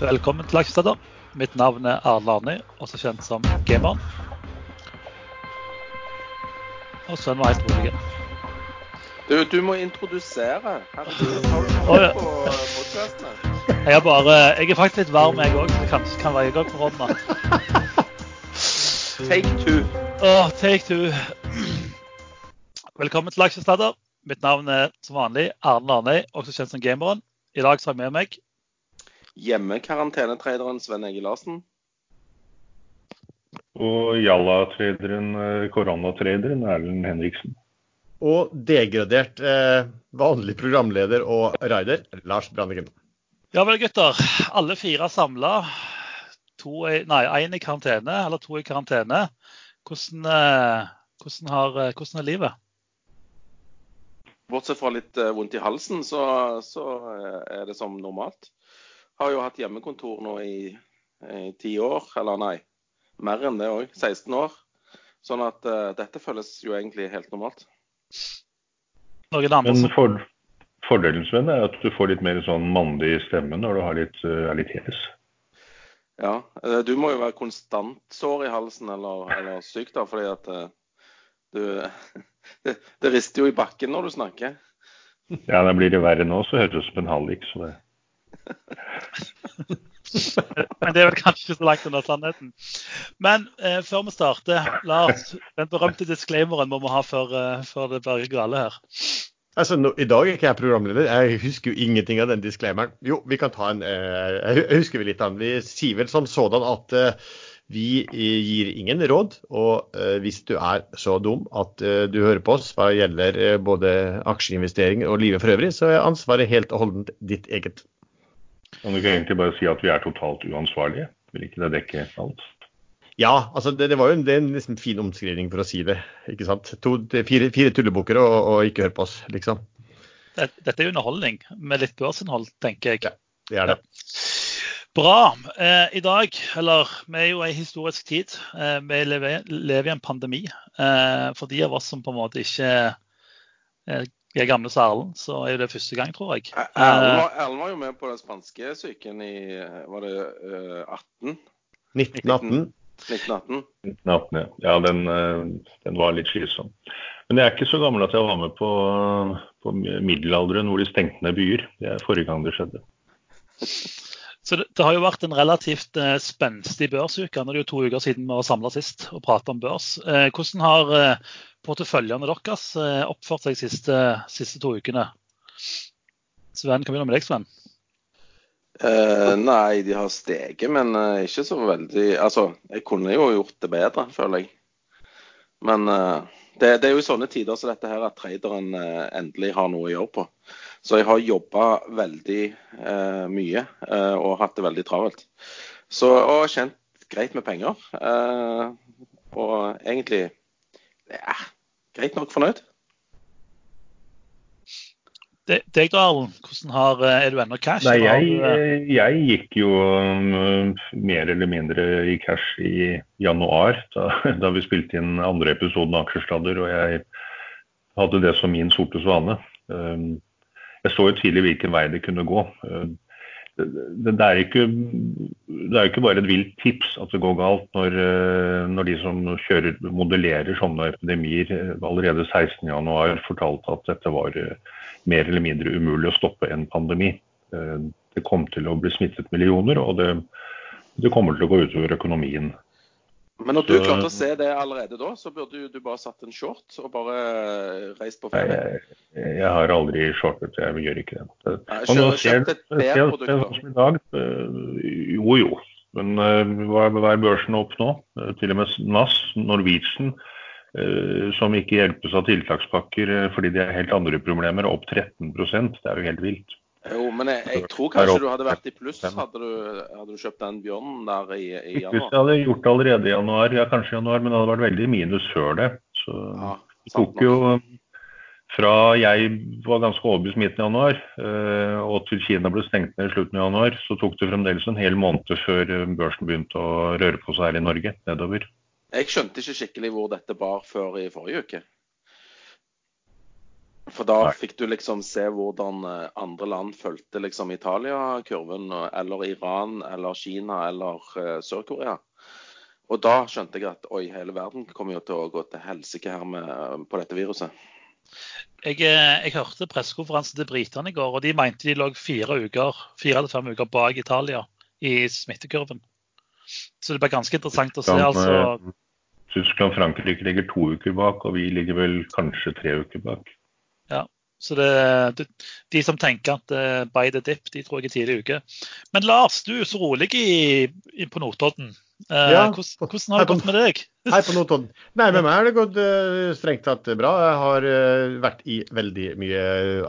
Velkommen til Aksjesteder. Mitt navn er Arne Arni, også kjent som Gameren. Og sønnen var helt rolig. Du, du må introdusere. Herregud, har du ja. på podcastene? Jeg Jeg er faktisk litt varm, jeg òg. Det kanskje kan være jeg òg på hånda. Take two. Åh, take two. Velkommen til Aksjesteder. Mitt navn er som vanlig Arne Arnøy, også kjent som Gameren. I dag så har jeg med meg Hjemmekarantenetraderen Sven Egil Larsen. Og Jalla-traderen, eh, koronatraderen Erlend Henriksen. Og degradert eh, vanlig programleder og rider, Lars Brandegren. Ja vel, gutter. Alle fire samla. Én i karantene, eller to i karantene. Hvordan, eh, hvordan, har, eh, hvordan er livet? Bortsett fra litt eh, vondt i halsen, så, så er det som normalt. Har jo hatt hjemmekontor nå i i ti år, eller nei, mer enn det òg. 16 år. Sånn at uh, dette føles jo egentlig helt normalt. Men for, fordelen Sven, er at du får litt mer sånn mandig stemme når du har litt, eh, er litt hes. Ja, eh, du må jo være konstant sår i halsen eller, eller syk, da, fordi at eh, du det, det rister jo i bakken når du snakker. Ja, da blir det verre nå, så høres det ut som en hallik. Så det. Men det er vel kanskje ikke så langt unna sannheten. Men eh, før vi starter, Lars, den berømte disclaimeren må vi ha før, eh, før det blir gale her. Altså, nå, I dag er ikke jeg programleder. Jeg husker jo ingenting av den disclaimeren. Jo, vi kan ta en eh, Jeg husker vi litt av den. Vi sier vel som sådan at eh, vi gir ingen råd. Og eh, hvis du er så dum at eh, du hører på oss hva gjelder eh, både aksjeinvesteringer og livet for øvrig, så er ansvaret helt og holdent ditt eget. Kan du ikke egentlig bare si at vi er totalt uansvarlige? Vil ikke det dekke alt? Ja, altså det, det var jo en, det er en liksom fin omskrivning for å si det. ikke sant? To, det fire, fire tullebukker og, og ikke hør på oss, liksom. Det- Dette er underholdning med litt børsinnhold, tenker jeg. Ja. Det er det. Bra. Eh, I dag, eller vi er jo i historisk tid. Eh, vi lever, lever i en pandemi. Eh, for de av oss som på en måte ikke er gamle som Erlend, så er jo det første gang, tror jeg. Eh, Erlend var, Erlend var jo med på den spanske syken i eh, var det eh, 18? 1918. 1918? 1918, ja. ja den, eh, den var litt slitsom. Men jeg er ikke så gammel at jeg var med på, på middelalderen hvor de stengte ned byer. Det er forrige gang det skjedde. Så det, det har jo vært en relativt eh, spenstig børsuke. Nå er det jo to uker siden vi var samla sist og prata om børs. Eh, hvordan har eh, porteføljene deres eh, oppført seg de siste, siste to ukene? Sven, kan vi begynne med deg, Sven? Eh, nei, de har steget, men eh, ikke så veldig Altså, jeg kunne jo gjort det bedre, føler jeg. Men eh, det, det er jo i sånne tider som dette her at traderen endelig har noe å gjøre på. Så jeg har jobba veldig eh, mye eh, og hatt det veldig travelt. Så, og kjent greit med penger. Eh, og egentlig ja, greit nok fornøyd. Det- Deg da, Erlend. Hvordan har, eh, er du ennå cash? Nei, jeg, eh, eh, jeg gikk jo um, mer eller mindre i cash i januar, da, da vi spilte inn andre episoden av Aksjesladder, og jeg hadde det som min sorte svane. Um, Jeg så jo tidlig hvilken vei det kunne gå. Um, Det, er ikke, det er ikke bare et vilt tips at det går galt når, eh, når de som kjører, modellerer sånne epidemier eh, allerede 16.1 fortalte at dette var eh, mer eller mindre umulig å stoppe en pandemi. Eh, Det kom til å bli smittet millioner, og det, det kommer til å gå utover økonomien. Men når du klarte å se det allerede da, så burde du bare satt en short og bare eh, reist på ferie. jeg, jeg har aldri shortet, jeg gjør ikke det. Nei, Og nå ser ser- ser i dag, jo jo. Men eh, hva er børsen opp nå? Eh, Til og med NAS, Norwegian, som ikke hjelpes av tiltakspakker fordi de har helt andre problemer, er opp 13% Det er jo helt vilt. Jo, men jeg, jeg tror kanskje du hadde vært i pluss hadde du, hadde du kjøpt den bjørnen der i, i januar. jeg hadde gjort det allerede i januar, ja kanskje i januar, men det hadde vært veldig minus før det. Så Ja, det tok jo fra jeg var ganske overbevist midten av januar, eh, og til Kina ble stengt ned i slutten av januar, så tok det fremdeles en hel måned før eh, børsen begynte å røre på seg her i Norge, nedover. Jeg skjønte ikke skikkelig hvor dette bar før i forrige uke. For da Nei. fikk du liksom se hvordan eh, andre land fulgte liksom Italia-kurven, eller Iran, eller Kina, eller eh, Sør-Korea. Og da skjønte jeg at oi, hele verden kommer jo til å gå til helsike her med, på dette viruset. Jeg, eh, jeg hørte pressekonferansen til britene i går, og de mente de lå fire uker, fire eller fem uker bak Italia i smittekurven. Så det blir ganske interessant å se. Altså, Tyskland og Frankrike ligger to uker bak, og vi ligger vel kanskje tre uker bak. Så det, det, de som tenker at uh, by the dip, de tror jeg er tidlig uke. Men Lars, du er så rolig i, i, på Notodden. Eh, Ja, hvordan, hvordan har det gått med deg? Hei på Notodden. Nei, med meg har det gått eh, strengt tatt bra. Jeg har eh, vært i veldig mye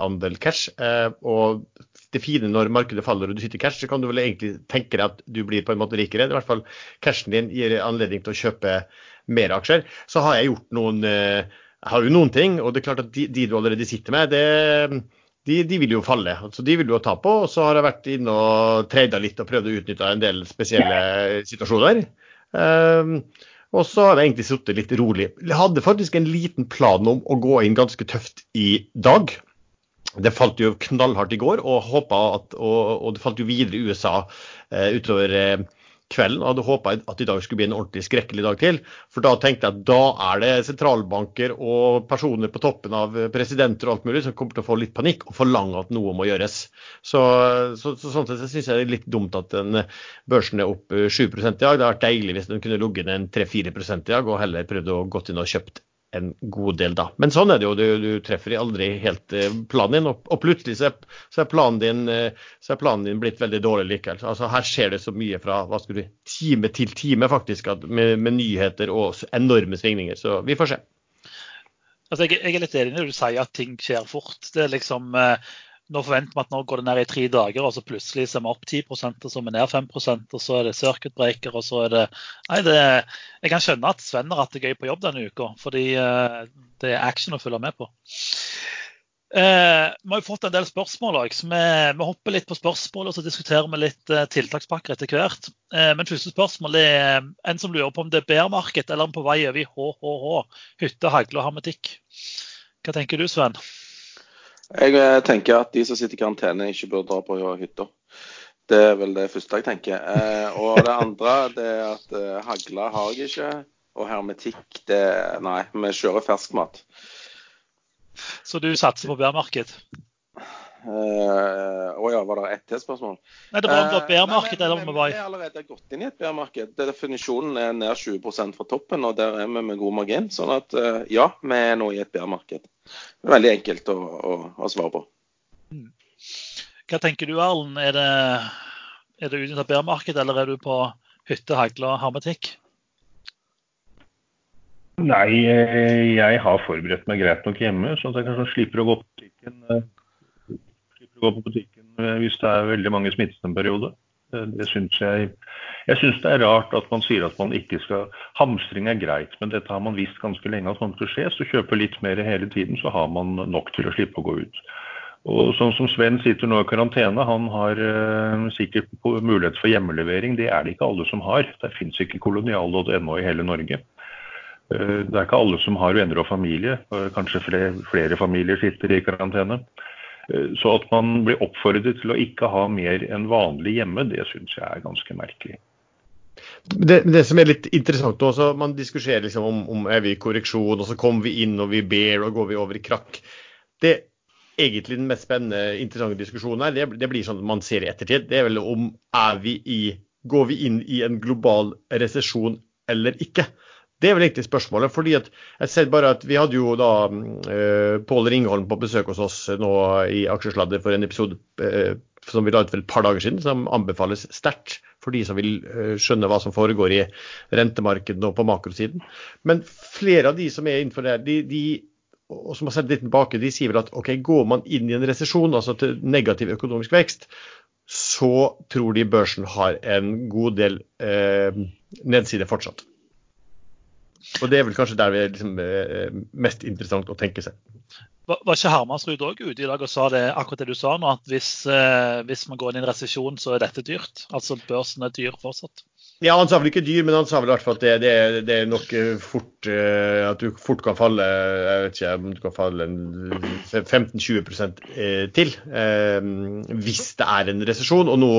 andel cash. eh, og det fine når markedet faller og du sitter i cash, så kan du vel egentlig tenke deg at du blir på en måte rikere. I hvert fall cashen din gir anledning til å kjøpe mer aksjer. Så har jeg gjort noen eh, har jo noen ting, og det er klart at de, de du allerede sitter med, det de, de vil jo falle. Så De vil du jo ta på. Og så har jeg vært inne og trada litt og prøvd å utnytte en del spesielle situasjoner. Um, og så har jeg egentlig sittet litt rolig. Jeg hadde faktisk en liten plan om å gå inn ganske tøft i dag. Det falt jo knallhardt i går, og, at, og, og det falt jo videre i USA eh, utover eh, kvelden. og hadde håpa at i dag skulle bli en ordentlig skrekkelig dag til. For da tenkte jeg at da er det sentralbanker og personer på toppen av presidenter og alt mulig som kommer til å få litt panikk og forlange at noe må gjøres. Så, så, så sånn sett syns jeg det er litt dumt at den børsen er opp eh, 7 i dag. Det hadde vært deilig hvis den kunne ligget ned en 3-4 i dag, og heller prøvd å gått inn og kjøpt en god del da. Men sånn er det jo, du, du treffer aldri helt eh, planen din, og, og plutselig så er, så, er planen din, eh, så er planen din blitt veldig dårlig likevel. Altså Her skjer det så mye fra hva skal du, time til time faktisk, med, med nyheter og enorme svingninger. Så vi får se. Altså, jeg, jeg er litt enig når du sier at ting skjer fort. Det er liksom, eh, Nå forventer vi at nå går det ned i tre dager, og så plutselig så er vi opp 10 og så er vi ned 5 og så er det circuit breaker, og så er det Nei, det, jeg kan skjønne at Sven har hatt det gøy på jobb denne uka, fordi eh, det er action å følge med på. Eh, vi har jo fått en del spørsmål òg, så vi, vi hopper litt på spørsmål og så diskuterer vi litt eh, tiltakspakker etter hvert. Eh, men første spørsmål er eh, en som lurer på om det er bearmarked eller om på vei over i HHH, hytte, hagle og hermetikk. Hva tenker du, Sven? Jeg eh, tenker at de som sitter i karantene, ikke bør dra på hytta. Det er vel det første jeg tenker. Eh, og det andre det er at eh, hagle har jeg ikke. Og hermetikk, det Nei, vi kjører ferskmat. Så du satser på bearmarked? Eh, Å ja, var det ett til spørsmål? Nei, det var om det var bærmarked eller om det var Vi er allerede gått inn i et bærmarked. Definisjonen er ned 20 fra toppen, og der er vi med god margin. Sånn at uh, ja, vi er nå i et bærmarked. Veldig enkelt å, å, å svare på. Hva tenker du, Erlend? Er det, er det utnytta bærmarked, eller er du på hytte, hagle og hermetikk? Nei, eh, jeg har forberedt meg greit nok hjemme, sånn at jeg kanskje slipper å gå på butikken, eh, gå på butikken eh, hvis det er veldig mange smittede en periode. Eh, Det synes jeg Jeg syns det er rart at man sier at man ikke skal Hamstring er greit, men dette har man visst ganske lenge at til å skje. Så kjøper litt mer hele tiden, så har man nok til å slippe å gå ut. Og sånn som Sven sitter nå i karantene, han har eh, sikkert mulighet for hjemmelevering. Det er det ikke alle som har. Det fins ikke kolonial.no i hele Norge. Eh, Det er ikke alle som har venner og familie. Kanskje flere, flere familier sitter i karantene. Eh, Så at man blir oppfordret til å ikke ha mer enn vanlig hjemme, det syns jeg er ganske merkelig. Det, det som er litt interessant også, man diskuterer liksom om, om er vi i korreksjon, og så kommer vi inn og vi ber, og går vi over i krakk. Det egentlig den mest spennende, interessante diskusjonen her, det, det blir sånn at man ser i ettertid. Det er vel om er vi i, går vi inn i en global resesjon eller ikke. Det er vel egentlig spørsmålet. fordi at jeg ser bare at Vi hadde jo da uh, Pål Ringholm på besøk hos oss nå i Aksjesladder for en episode uh, som vi la ut for et par dager siden, som anbefales sterkt for de som vil uh, skjønne hva som foregår i rentemarkedene og på makrosiden. Men flere av de som er innenfor det, de, de, og som har sett litt tilbake, de sier vel at ok, går man inn i en resesjon, altså til negativ økonomisk vekst, så tror de børsen har en god del eh, nedside fortsatt. Og det er vel kanskje der vi er liksom, eh, mest interessant å tenke seg. Var var ikke Hermansrud òg ute i dag og sa det akkurat det du sa nå, at hvis, eh, hvis man går inn i en resesjon, så er dette dyrt? Altså børsen er dyr fortsatt? Ja, Han sa vel ikke dyr, men han sa vel i hvert fall at det, det, det er nok fort At du fort kan falle jeg vet ikke om du kan falle 15-20% til hvis det er en resesjon. Og nå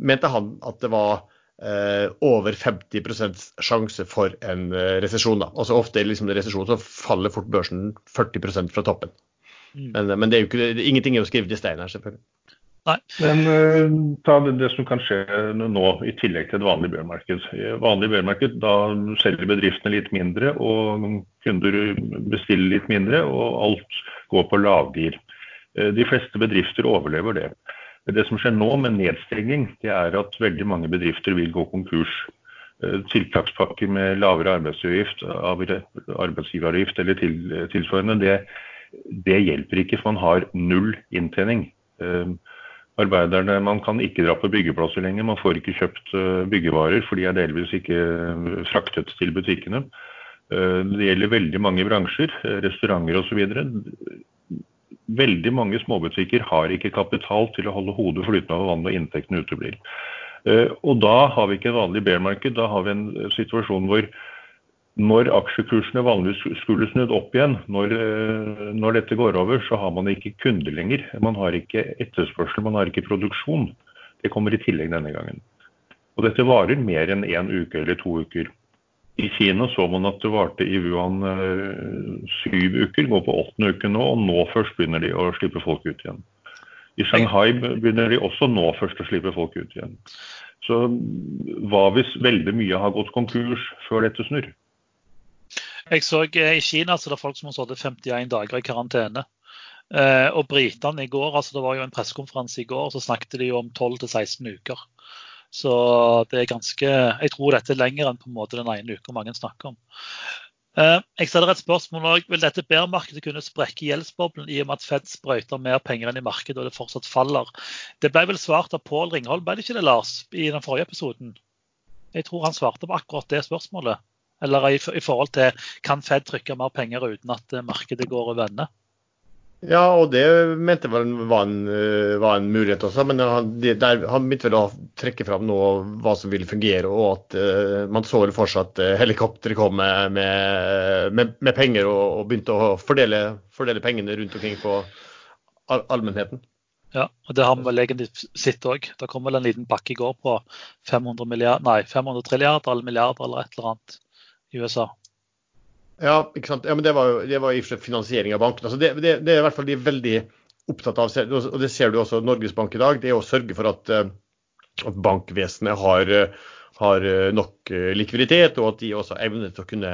mente han at det var over 50% sjanse for en resesjon. Altså Ofte i liksom resesjon så faller fort børsen 40% fra toppen. Mm. Men, men det er jo ikke, ingenting er jo skrevet i stein her, selvfølgelig. Nei. Men uh, ta det, det, som kan skje nå, i tillegg til et vanlig børmarked. Vanlig børmarked, da selger bedriftene litt mindre, og kunder bestiller litt mindre, og alt går på lavgir. De fleste bedrifter overlever det. Det som skjer nå med nedstenging, det er at veldig mange bedrifter vil gå konkurs. Uh, tiltakspakker med lavere arbeidsgiveravgift, eller til, tilsvarende, det, det, hjelper ikke, for man har null inntjening. Uh, arbeiderne Man kan ikke dra på byggeplasser lenger. Man får ikke kjøpt eh, byggevarer, for de er delvis ikke eh, fraktet til butikkene. Eh, det gjelder veldig mange bransjer, restauranter osv. Veldig mange småbutikker har ikke kapital til å holde hodet flytende over vannet og inntektene uteblir. Og da har vi ikke et vanlig bear-marked. Da har vi en situasjon hvor når aksjekursene vanligvis skulle snudd opp igjen, når, eh, når, dette går over, så har man ikke kunder lenger. Man har ikke etterspørsel, man har ikke produksjon. Det kommer i tillegg denne gangen. Og dette varer mer enn én en uke eller to uker. I Kina så man at det varte i Wuhan øh, syv uker, går på åttende uke nå, og nå først begynner de å slippe folk ut igjen. I Shanghai begynner de også nå først å slippe folk ut igjen. Så hva hvis veldig mye har gått konkurs før dette snur? Jeg så eh, I Kina så det er folk som har sittet 51 dager i karantene. Eh, og britene i går, altså det var jo en pressekonferanse i går, så snakket de jo om 12-16 uker. Så det er ganske Jeg tror dette er lenger enn på en måte den ene uka mange snakker om. Eh, jeg stiller et spørsmål òg. Vil dette bærmarkedet kunne sprekke gjeldsboblen i og med at Fed sprøyter mer penger enn i markedet og det fortsatt faller? Det ble vel svart av Pål Ringholm, ble det ikke det, Lars, i den forrige episoden? Jeg tror han svarte på akkurat det spørsmålet. Eller i, i, forhold til kan Fed trykke mer penger uten at eh, markedet går over ende? Ja, og det mente vel var en, eh, var en mulighet også. Men han, der, han begynte vel å trekke fram noe hva som ville fungere, og at uh, man så vel fortsatt at helikopteret kom med, med, med, penger og, og, begynte å fordele, fordele pengene rundt omkring på all, allmennheten. Ja, og det har vi vel egentlig sett òg. Det kom vel en liten pakke i går på 500, milliard, nei, 500 trilliarder eller milliarder eller et eller annet i USA. Ja, ikke sant? Ja, men det var jo det var i finansiering av bankene. Altså det, det, det, er i hvert fall de veldig opptatt av, og det ser du også Norges Bank i dag, det er å sørge for at, eh, at bankvesenet har, har, nok eh, likviditet, og at de også evner til å kunne,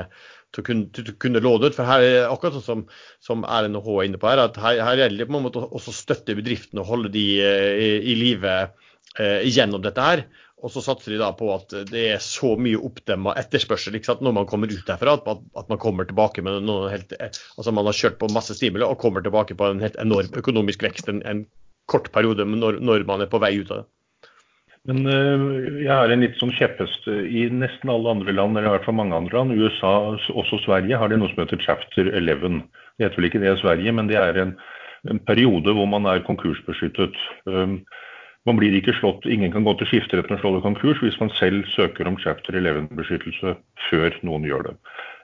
til å kunne, til å kunne låne ut. For her er akkurat sånn som, som Erlend er inne på her, at her, her gjelder det på en måte også støtte bedriftene og holde de eh, i, i live eh, gjennom dette her. Og så satser de da på at det er så mye oppdemma etterspørsel når man kommer ut derfra, at, at man kommer tilbake med noe helt Altså man har kjørt på masse stimuli og kommer tilbake på en helt enorm økonomisk vekst en, en kort periode når, når, man er på vei ut av det. Men uh, jeg har en litt sånn kjepphest. I nesten alle andre land, eller i hvert fall mange andre land, USA, også Sverige, har de noe som heter chapter 11. Det heter vel ikke det i Sverige, men det er en, en periode hvor man er konkursbeskyttet. Um, man blir ikke slått, Ingen kan gå til skifteretten og slå det konkurs hvis man selv søker om chapter 11-beskyttelse før noen gjør det.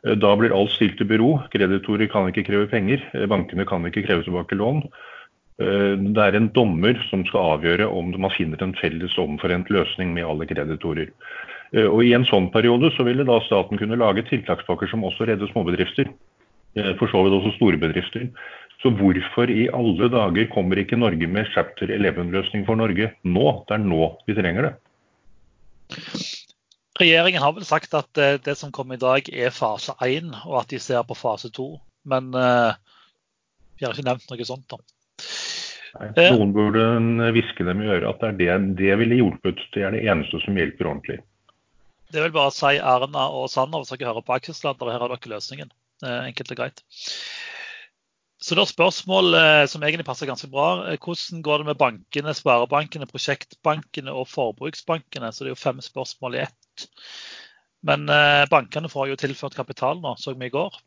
Eh, da blir alt stilt i bero. Kreditorer kan ikke kreve penger. Eh, bankene kan ikke kreve tilbake lån. Eh, det er en dommer som skal avgjøre om man finner en felles omforent løsning med alle kreditorer. Og I en sånn periode så ville da staten kunne lage tiltakspakker som også redder småbedrifter. For så vidt også store bedrifter. Så hvorfor i alle dager kommer ikke Norge med chapter 11-løsning for Norge nå? Det er nå vi trenger det. Regjeringen har vel sagt at eh, det som kommer i dag er fase 1, og at de ser på fase 2. Men uh, vi har ikke nevnt noe sånt. da. Nei, noen burde hviske dem i øret at det, er det, det ville hjulpet. Det er det eneste som hjelper ordentlig. Det vil bare å si Erna og Sanner hvis dere hører på aksjesladder. Her har dere løsningen. Enkelt og greit. Så da spørsmål eh, som egentlig passer ganske bra. Eh, hvordan går det med bankene, sparebankene, prosjektbankene og forbruksbankene? Så det er jo fem spørsmål i ett. Men eh, bankene får jo tilført kapital nå, så vi i går.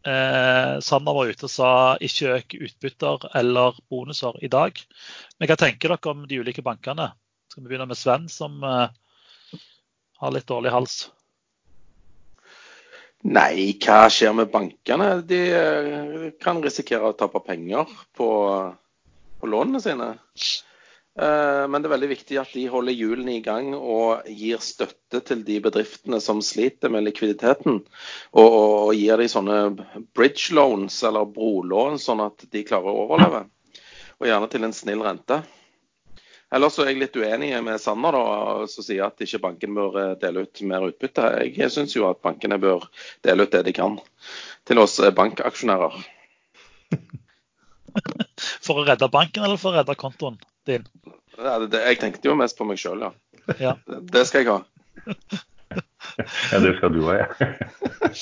Eh, Sanner var ute og sa ikke øk utbytter eller bonuser i dag. Men hva tenker dere om de ulike bankene? Skal vi begynne med Sven, som eh, har litt dårlig hals? Nei, hva skjer med bankene? De eh, kan risikere å tape penger på, på lånene sine. Eh, men det er veldig viktig at de holder hjulene i gang og gir støtte til de bedriftene som sliter med likviditeten. Og, og gir de sånne bridge loans eller brolån, sånn at de klarer å overleve. Og gjerne til en snill rente. Ellers så er jeg litt uenig med Sanner, da, som sier at ikke banken bør eh, dele ut mer utbytte. Jeg syns jo at bankene bør dele ut det de kan til oss eh, bankaksjonærer. For å redde banken eller for å redde kontoen din? jeg tenkte jo mest på meg sjøl, ja. ja. Det skal jeg ha. Ja, det skal du ha, ja.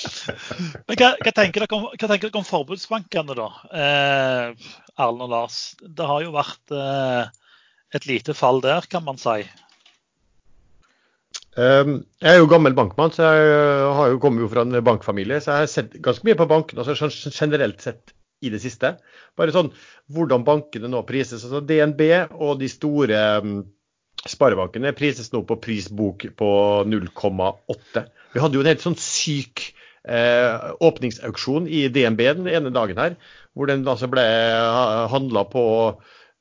Men hva, hva, tenker dere om, hva tenker dere om forbudsbankene, da? Eh, Erlend og Lars. Det har jo vært eh, et lite fall der, kan man si? Um, jeg er jo gammel bankmann, så jeg uh, har jo kommet jo fra en bankfamilie. Så jeg har sett ganske mye på bankene altså sånn generelt sett i det siste. Bare sånn hvordan bankene nå prises. altså DNB og de store um, sparebankene prises nå på prisbok på 0,8. Vi hadde jo en helt sånn syk eh, åpningsauksjon i DNB den ene dagen her, hvor den altså ble handla på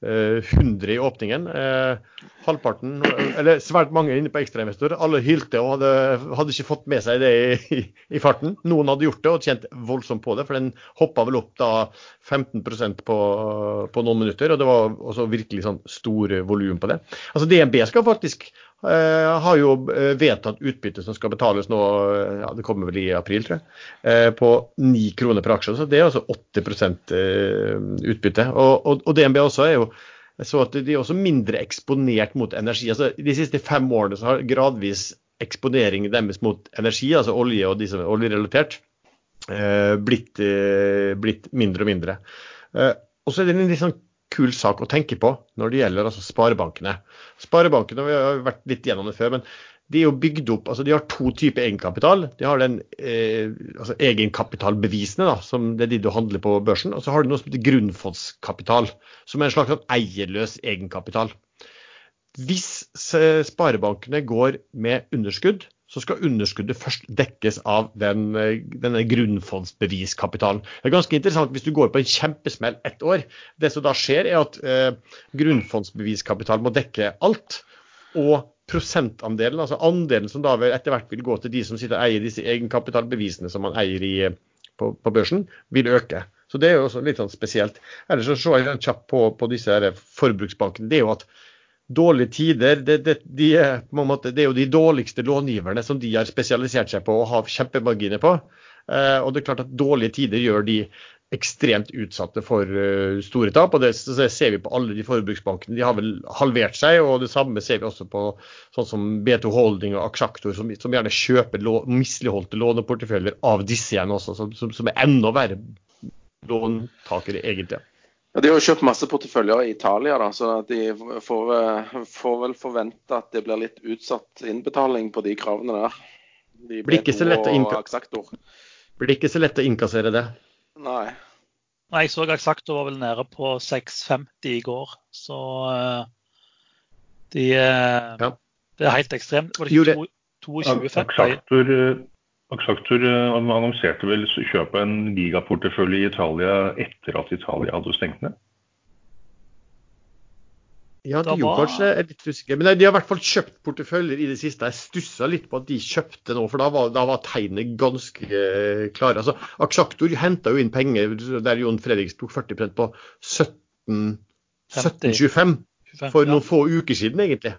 100 eh, i åpningen. Eh, halvparten, eller svært mange inne på ekstrainvestor. Alle hylte og hadde, hadde, ikke fått med seg det i, i, farten. Noen hadde gjort det og tjent voldsomt på det, for den hoppa vel opp da 15% på, på noen minutter. Og det var også virkelig sånn stor volum på det. Altså DNB skal faktisk har jo eh, vedtatt utbytte som skal betales nå, eh, ja, det kommer vel i april, tror jeg, på 9 kroner per aksje. Så det er altså 80% utbytte. Og, og, og, DNB også er jo så at de er også mindre eksponert mot energi. Altså, de siste fem årene så har gradvis eksponeringen deres mot energi, altså olje og de som er oljerelatert, blitt, blitt mindre og mindre. Og så er det en litt sånn kul sak å tenke på når det gjelder altså sparebankene. Sparebankene, vi har vært litt gjennom det før, men de er jo bygd opp, altså de har to typer egenkapital. De har den eh, altså egenkapitalbevisene, da, som det er de du handler på børsen. Og så har du noe som heter grunnfondskapital, som er en slags sånn eierløs egenkapital. Hvis sparebankene går med underskudd, så skal underskuddet først dekkes av den, denne grunnfondsbeviskapitalen. Det er ganske interessant hvis du går på en kjempesmell ett år. Det som da skjer, er at eh, grunnfondsbeviskapitalen må dekke alt. Og prosentandelen, altså andelen som da etter hvert vil gå til de som sitter og eier disse egenkapitalbevisene som man eier i, på, på, børsen, vil øke. Så det er jo også litt sånn spesielt. Ellers så ser jeg kjapt på, på disse forbruksbankene. Det er jo at dårlige tider, det, det, de er, måte, det, er jo de dårligste långiverne som de har spesialisert seg på og har kjempemarginer på. Eh, og det er klart at dårlige tider gjør de ekstremt utsatte for uh, store tap. og det, det, ser vi på alle de forbruksbankene. De har vel halvert seg. og Det samme ser vi også på sånn som B2 Holding og Aksjaktor, som, som gjerne kjøper lå, misligholdte låneporteføljer av disse igjen også, som, som, som er enda verre låntakere egentlig. Ja, de har jo kjøpt masse porteføljer i Italia, da, så de får, eh, får, vel forvente at det blir litt utsatt innbetaling på de kravene der. De blir, ikke blir ikke så lett å innkassere det. Nei. Nei, Jeg så Aksaktor var vel nede på 6,50 i går, så uh, de uh, ja. Det er helt ekstremt. Var det ikke 22,50? Axactor eh, annonserte vel kjøp av en gigaportefølje i Italia etter at Italia hadde stengt ned? Ja, de gjorde kanskje er litt usikker. Men de har i hvert fall kjøpt porteføljer i det siste. Jeg stussa litt på at de kjøpte nå, for da var, da var tegnet ganske eh, klare. Altså, Axactor henta jo inn penger der Jon Fredriks tok 40 på 1725 for noen få uker siden, egentlig.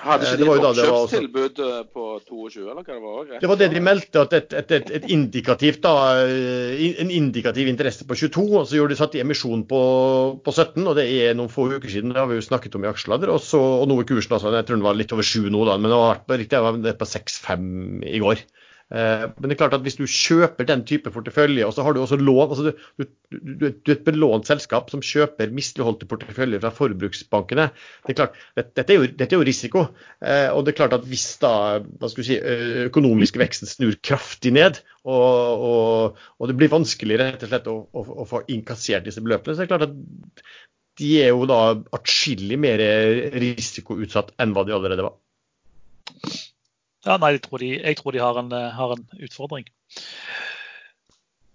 Hadde ikke de oppkjøpstilbud eh, på 22, eller hva det var? Rett? Det var det de meldte, at et, et, et, indikativt da, eh, en indikativ interesse på 22. og Så gjorde de satt i emisjon på, på, 17, og det er noen få uker siden. Det har vi jo snakket om i aksjeladder. Og, så, og nå er kursen altså, jeg tror den var litt over 7 nå, da, men det var, riktig, det var på 6-5 i går. Eh, men det er klart at hvis du kjøper den type portefølje, og så har du også lån altså du, du, du, du, er et belånt selskap som kjøper misligholdte porteføljer fra forbruksbankene. det er klart, Dette er jo, dette er jo risiko. Eh, og det er klart at hvis da hva skal vi si, økonomisk veksten snur kraftig ned, og, og, og det blir vanskelig rett og slett å, å, å få innkassert disse beløpene, så er det klart at de er jo da atskillig mer risikoutsatt enn hva de allerede var. Ja, nei, jeg tror de, jeg tror de har, en, har, en, utfordring.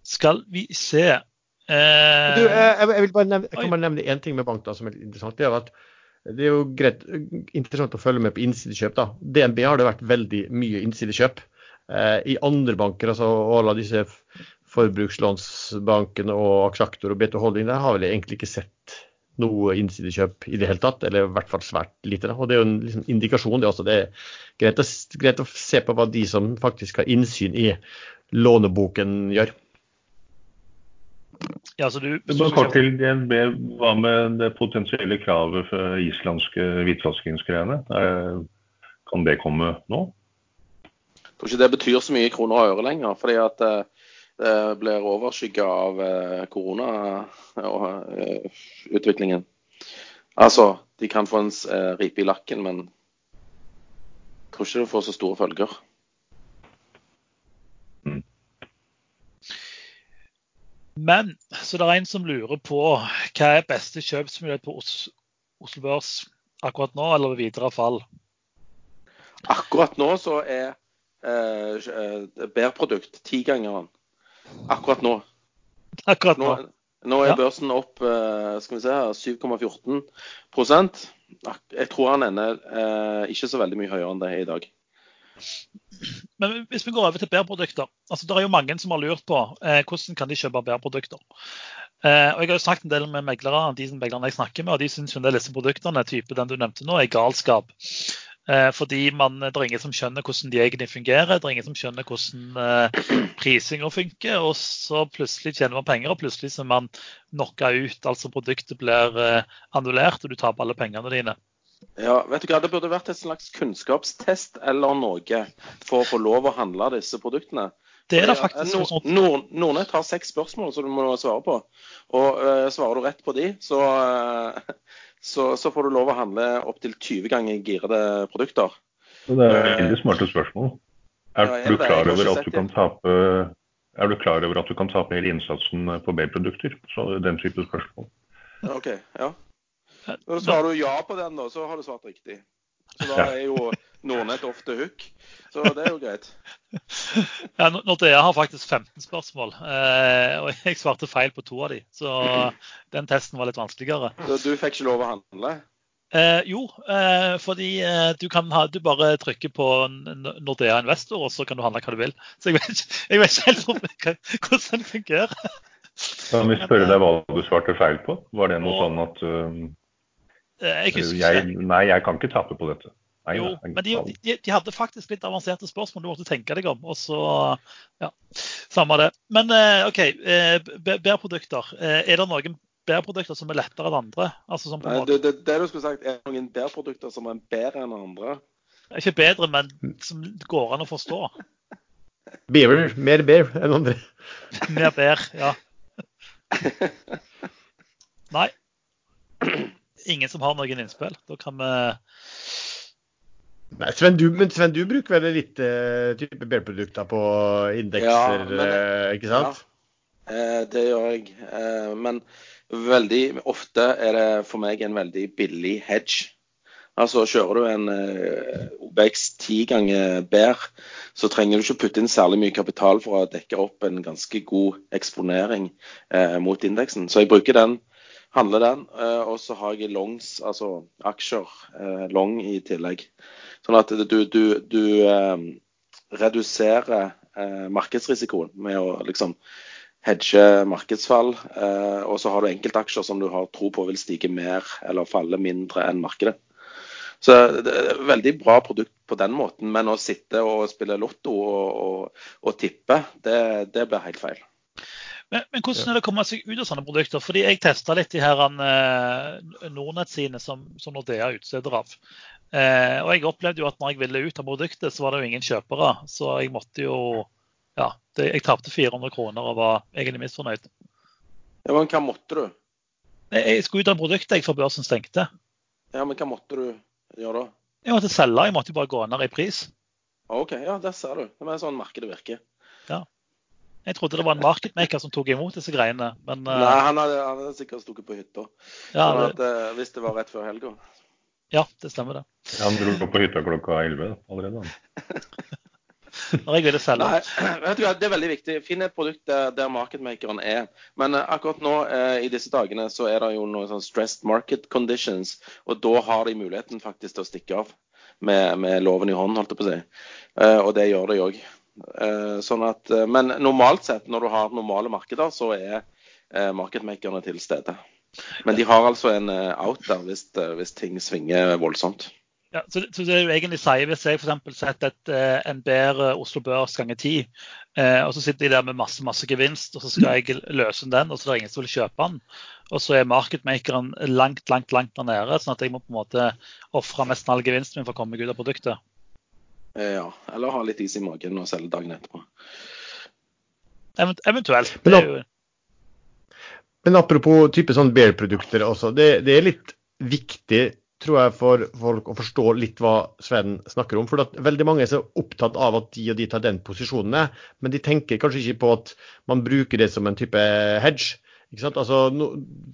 Skal vi se eh... du, jeg, jeg, vil bare nevne, jeg kan bare nevne én ting med bank da, som er interessant. Det er at det er jo greit, interessant å følge med på innsidekjøp. da. DNB har det vært veldig mye innsidekjøp. Eh, I andre banker, altså alle disse forbrukslånsbankene og Aksjaktor og BT Holding, der har vi egentlig ikke sett noe innsidekjøp i det hele tatt, eller i hvert fall svært lite. Og Det er jo en liksom, indikasjon. Det er, også. det er greit å, greit å, se på hva de som faktisk har innsyn i låneboken, gjør. Ja, så du, så, kort til DNB. Hva med det potensielle kravet for islandske hvitvaskingsgreiene? Kan det komme nå? Jeg tror ikke det betyr så mye kroner og øre lenger. fordi at eh, det blir overskygga av eh, koronautviklingen. Eh, altså, de kan få en ripe i lakken, men jeg tror ikke det får så store følger. Men så det er en som lurer på hva er beste kjøpsmulighet på Oslo Børs akkurat nå, eller ved videre fall? Akkurat nå så er eh, eh bærprodukt tigangeren. Akkurat nå. Akkurat nå. Nå, nå er børsen opp eh, skal vi se 7,14% Jeg tror han ender eh, ikke så veldig mye høyere enn det er i dag. Men hvis vi går over til bærprodukter. altså Det er jo mange som har lurt på eh, hvordan kan de kjøpe bærprodukter. Eh, og Jeg har jo snakket en del med meglere, de som meglerne jeg snakker med, og de syns disse produktene type den du nevnte nå, er galskap. Eh, fordi man, Det er ingen som skjønner hvordan de egentlig fungerer, det er ingen som skjønner hvordan eh, prisinga funker. Og så plutselig tjener man penger, og plutselig så er man knocka ut. Altså produktet blir eh, annullert, og du taper alle pengene dine. Ja, vet du hva, Det burde vært et slags kunnskapstest eller noe for å få lov å handle disse produktene. Det er det faktisk. Nord, Nord, Nordnett har seks spørsmål som du må svare på. Og uh, Svarer du rett på de, så, uh, så, så, får du lov å handle opptil 20 ganger girede produkter. Det er veldig smarte spørsmål. Er, ja, du klar over at du kan tape er du klar over at du kan tape hele innsatsen på B-produkter? Så Den type spørsmål. Ok, ja. Når svarer du ja på den, da, så har du svart riktig. Så da er jo Nordnett ofte hook. Så det er jo greit. Ja, Nordea har faktisk 15 spørsmål, eh, og jeg svarte feil på to av de. Så den testen var litt vanskeligere. Så du fikk ikke lov å handle? Eh, jo, eh, fordi eh, du kan ha, du bare trykker på Nordea Investor, og så kan du handle hva du vil. Så jeg vet, jeg vet ikke helt hvordan det fungerer. Kan vi spørre deg hva du svarte feil på? Var det noe og, sånn at um, jeg husker jeg, Nei, jeg kan ikke tape på dette. Nei, jo, men de, de, de, hadde faktisk litt avanserte spørsmål du måtte tenke deg om. og så, ja, Samme det. Men eh, OK, eh, bærprodukter. Eh, er det noen bærprodukter som er lettere enn andre? Altså, Nei, det, det, det, du skulle sagt, er det noen bærprodukter som er bedre enn andre? Ikke bedre, men som går an å forstå. Beaver. Mer bear enn andre. Mer bear, ja. Nei ingen som har noen innspill. Da kan vi Nei, Sven, du, men Sven, du bruker vel litt uh, type bærprodukter på indekser, ja, men, uh, ikke sant? Ja, uh, det gjør jeg. men veldig ofte er det for meg en veldig billig hedge. Altså Kjører du en OBX ti ganger bær, så trenger du ikke putte inn særlig mye kapital for å dekke opp en ganske god eksponering mot indeksen. Så jeg bruker den handler den. Eh, og så har jeg longs, altså aksjer, eh, long i tillegg. Sånn at du, du, du eh, reduserer markedsrisikoen med å liksom hedge markedsfall. og så har du enkeltaksjer som du har tro på vil stige mer eller falle mindre enn markedet. Så det er et Veldig bra produkt på den måten, men å sitte og spille lotto og, og, og tippe, det, det blir helt feil. Men, men, hvordan er det å komme seg ut av sånne produkter? Fordi Jeg testa litt de her uh, Nordnett sine som, som Nordea utsteder av. Eh, og Jeg opplevde jo at når jeg ville ut av produktet, så var det jo ingen kjøpere. Så jeg måtte jo Ja, det, jeg tapte 400 kroner og var egentlig misfornøyd. Ja, Men hva måtte du? Jeg skulle ut av produktet jeg før børsen stengte. Ja, Men hva måtte du gjøre da? Jeg måtte selge. Jeg måtte bare gå ned i pris. OK, ja, der ser du. Det er sånn markedet virker. Ja. Jeg trodde det var en marketmaker som tok imot disse greiene. Men, uh... Nei, han hadde, han hadde, sikkert stukket på hytta. Ja, sånn at, uh, hvis det var rett før helga. Ja, det stemmer det. Han dro på hytta klokka 11 allerede. Når jeg ville selge. Nei, vet du hva, Det er veldig viktig. Finn et produkt der, der marketmakeren er. Men eh, akkurat nå eh, i disse dagene så er det jo noen sånn stressed market conditions. Og da har de muligheten faktisk til å stikke av med, med loven i hånden, holdt jeg på å si. Eh, og det gjør de òg. Eh, sånn at, eh, men normalt sett, når du har normale markeder, så er eh, marketmakerne til stede. Men de har altså en out der hvis, hvis ting svinger voldsomt. Ja, så, så det du egentlig sier, Hvis jeg f.eks. setter et, en bedre Oslo Børs ganger ti, eh, og så sitter jeg der med masse masse gevinst, og så skal jeg løse den, og så er det ingen som vil kjøpe den, og så er marketmakeren langt langt, langt der nede, sånn at jeg må på en måte ofre nesten all gevinsten min for å komme meg ut av produktet. Eh, Ja, Eller ha litt is i magen og selge dagen etterpå. Eventuelt. Men jo, Men apropos type sånn Bear-produkter også. Det, det er litt viktig, tror jeg, for folk å forstå litt hva Sven snakker om. For at veldig mange er så opptatt av at de og de tar den posisjonen, men de tenker kanskje ikke på at man bruker det som en type hedge. Ikke sant? Altså, no,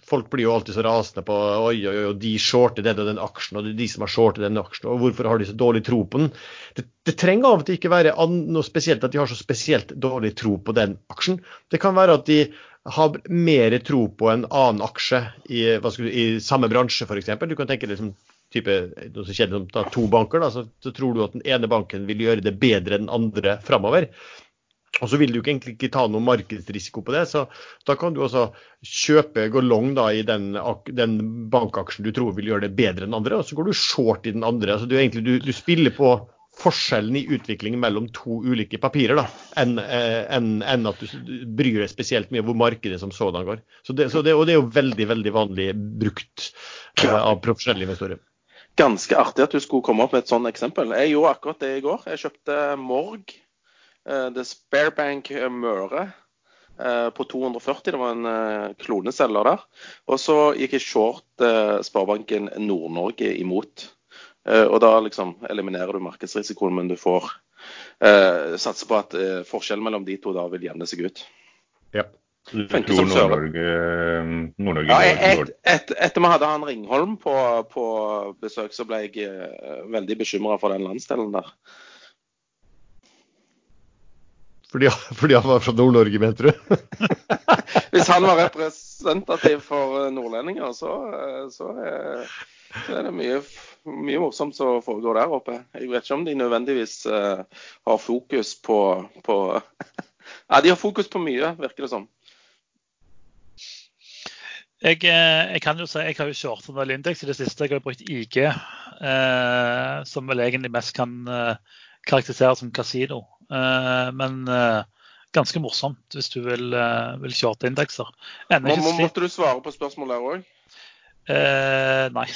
folk blir jo alltid så rasende på oi, oi, oi, de shorter den og den aksjen, og de som har shortet den aksjen, og hvorfor har de så dårlig tro på den? Det, det trenger av og til ikke være noe spesielt at de har så spesielt dårlig tro på den aksjen. Det kan være at de har mer tro på en annen aksje i, du, i samme bransje, f.eks. Du kan tenke deg som type, noe som kjedelig da, to banker. Da, så, så tror du at den ene banken vil gjøre det bedre enn den andre framover. Og så vil du ikke egentlig ikke ta noe markedsrisiko på det, så da kan du også kjøpe, gå long da i den, den bankaksjen du tror vil gjøre det bedre enn andre, og så går du short i den andre. Altså du, egentlig, du, du spiller på forskjellen i utviklingen mellom to ulike papirer, da, enn en, enn- enn at du bryr deg spesielt mye om hvor markedet som sådan går. Så det, så det, og det er jo veldig veldig vanlig brukt uh, av profesjonelle investorer. Ganske artig at du skulle komme opp med et sånt eksempel. Jeg gjorde akkurat det i går. Jeg kjøpte Morg, eh, det Sparebank Møre, eh, på 240. Det var en eh, kloneselger der. Og så gikk jeg short eh, Sparebanken Nord-Norge imot. Eh, Og da liksom eliminerer du markedsrisikoen, men du får eh, satse på at eh, forskjellen mellom de to da vil jevne seg ut. Ja. Du Funker tror. Nord-Norge Nord Ja, et, et, etter vi hadde han Ringholm på, på besøk, så ble jeg eh, veldig bekymra for den landsdelen der. Fordi, fordi han var fra Nord-Norge, mente du? Hvis han var representativ for eh, nordlendinger, så, eh, så, er, så er det mye, mye morsomt som foregår der oppe. Jeg vet ikke om de nødvendigvis uh, har fokus på, på Ja, de har fokus på mye, virker det som. Jeg, eh, jeg kan jo si, jeg har jo shortet en del indeks i det siste. Jeg har brukt IG, eh, som vel egentlig mest kan eh, karakteriseres som kasino. Eh, men eh, ganske morsomt hvis du vil, eh, vil shorte indekser. Ennå ikke slitt. måtte du svare på spørsmålet der òg? Eh, nei.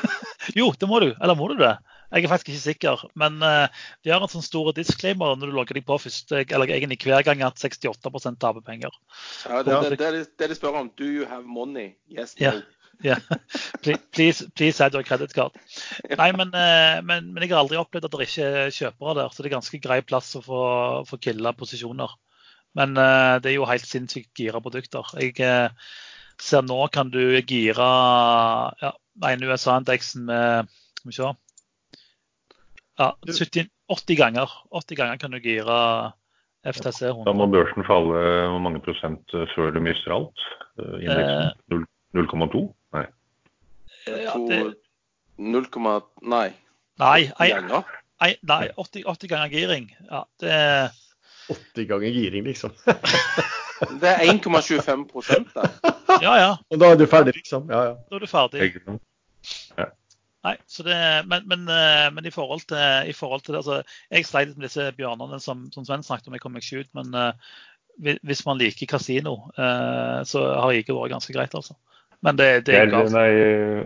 jo, det må du. Eller må du det? Jeg er faktisk ikke sikker. Men de har en sånn stor disclaimer når du logger deg på først, eller egentlig hver gang at 68 taper penger. Ja, det, det, det, det de spør om. Do you have money? Yes, no. Please, please, please add your credit card. Nei, men, eh, men, men jeg har aldri opplevd at det ikke er kjøpere der. Så det er ganske grei plass å få, få killa posisjoner. Men eh, det er jo helt sinnssykt gira produkter. Jeg eh, ser nå kan du gire ja, ene USA-indeksen med Skal vi se. Ja, 70, 80 ganger. 80 ganger kan du gire FTC 100. Da må børsen falle hvor mange prosent før du mister alt? Indeksen 0,2? Ja, det, 0, nei. nei, ei, Ganger. ei, nei 80, 80 ganger giring. Ja, det er 80 ganger giring, liksom. Det er 1,25 der. Ja, ja. Og da er du ferdig, liksom. Ja, ja. Da er du ferdig. Ja. Nei, så det, men, men, eh, men i forhold til, i forhold til det, altså, Jeg sleit litt med disse bjørnene som, som Sven snakket om. Jeg kom meg ikke ut. Men uh, hvis man liker kasino, uh, så har ikke vært ganske greit, altså. Men det, det er ikke nei,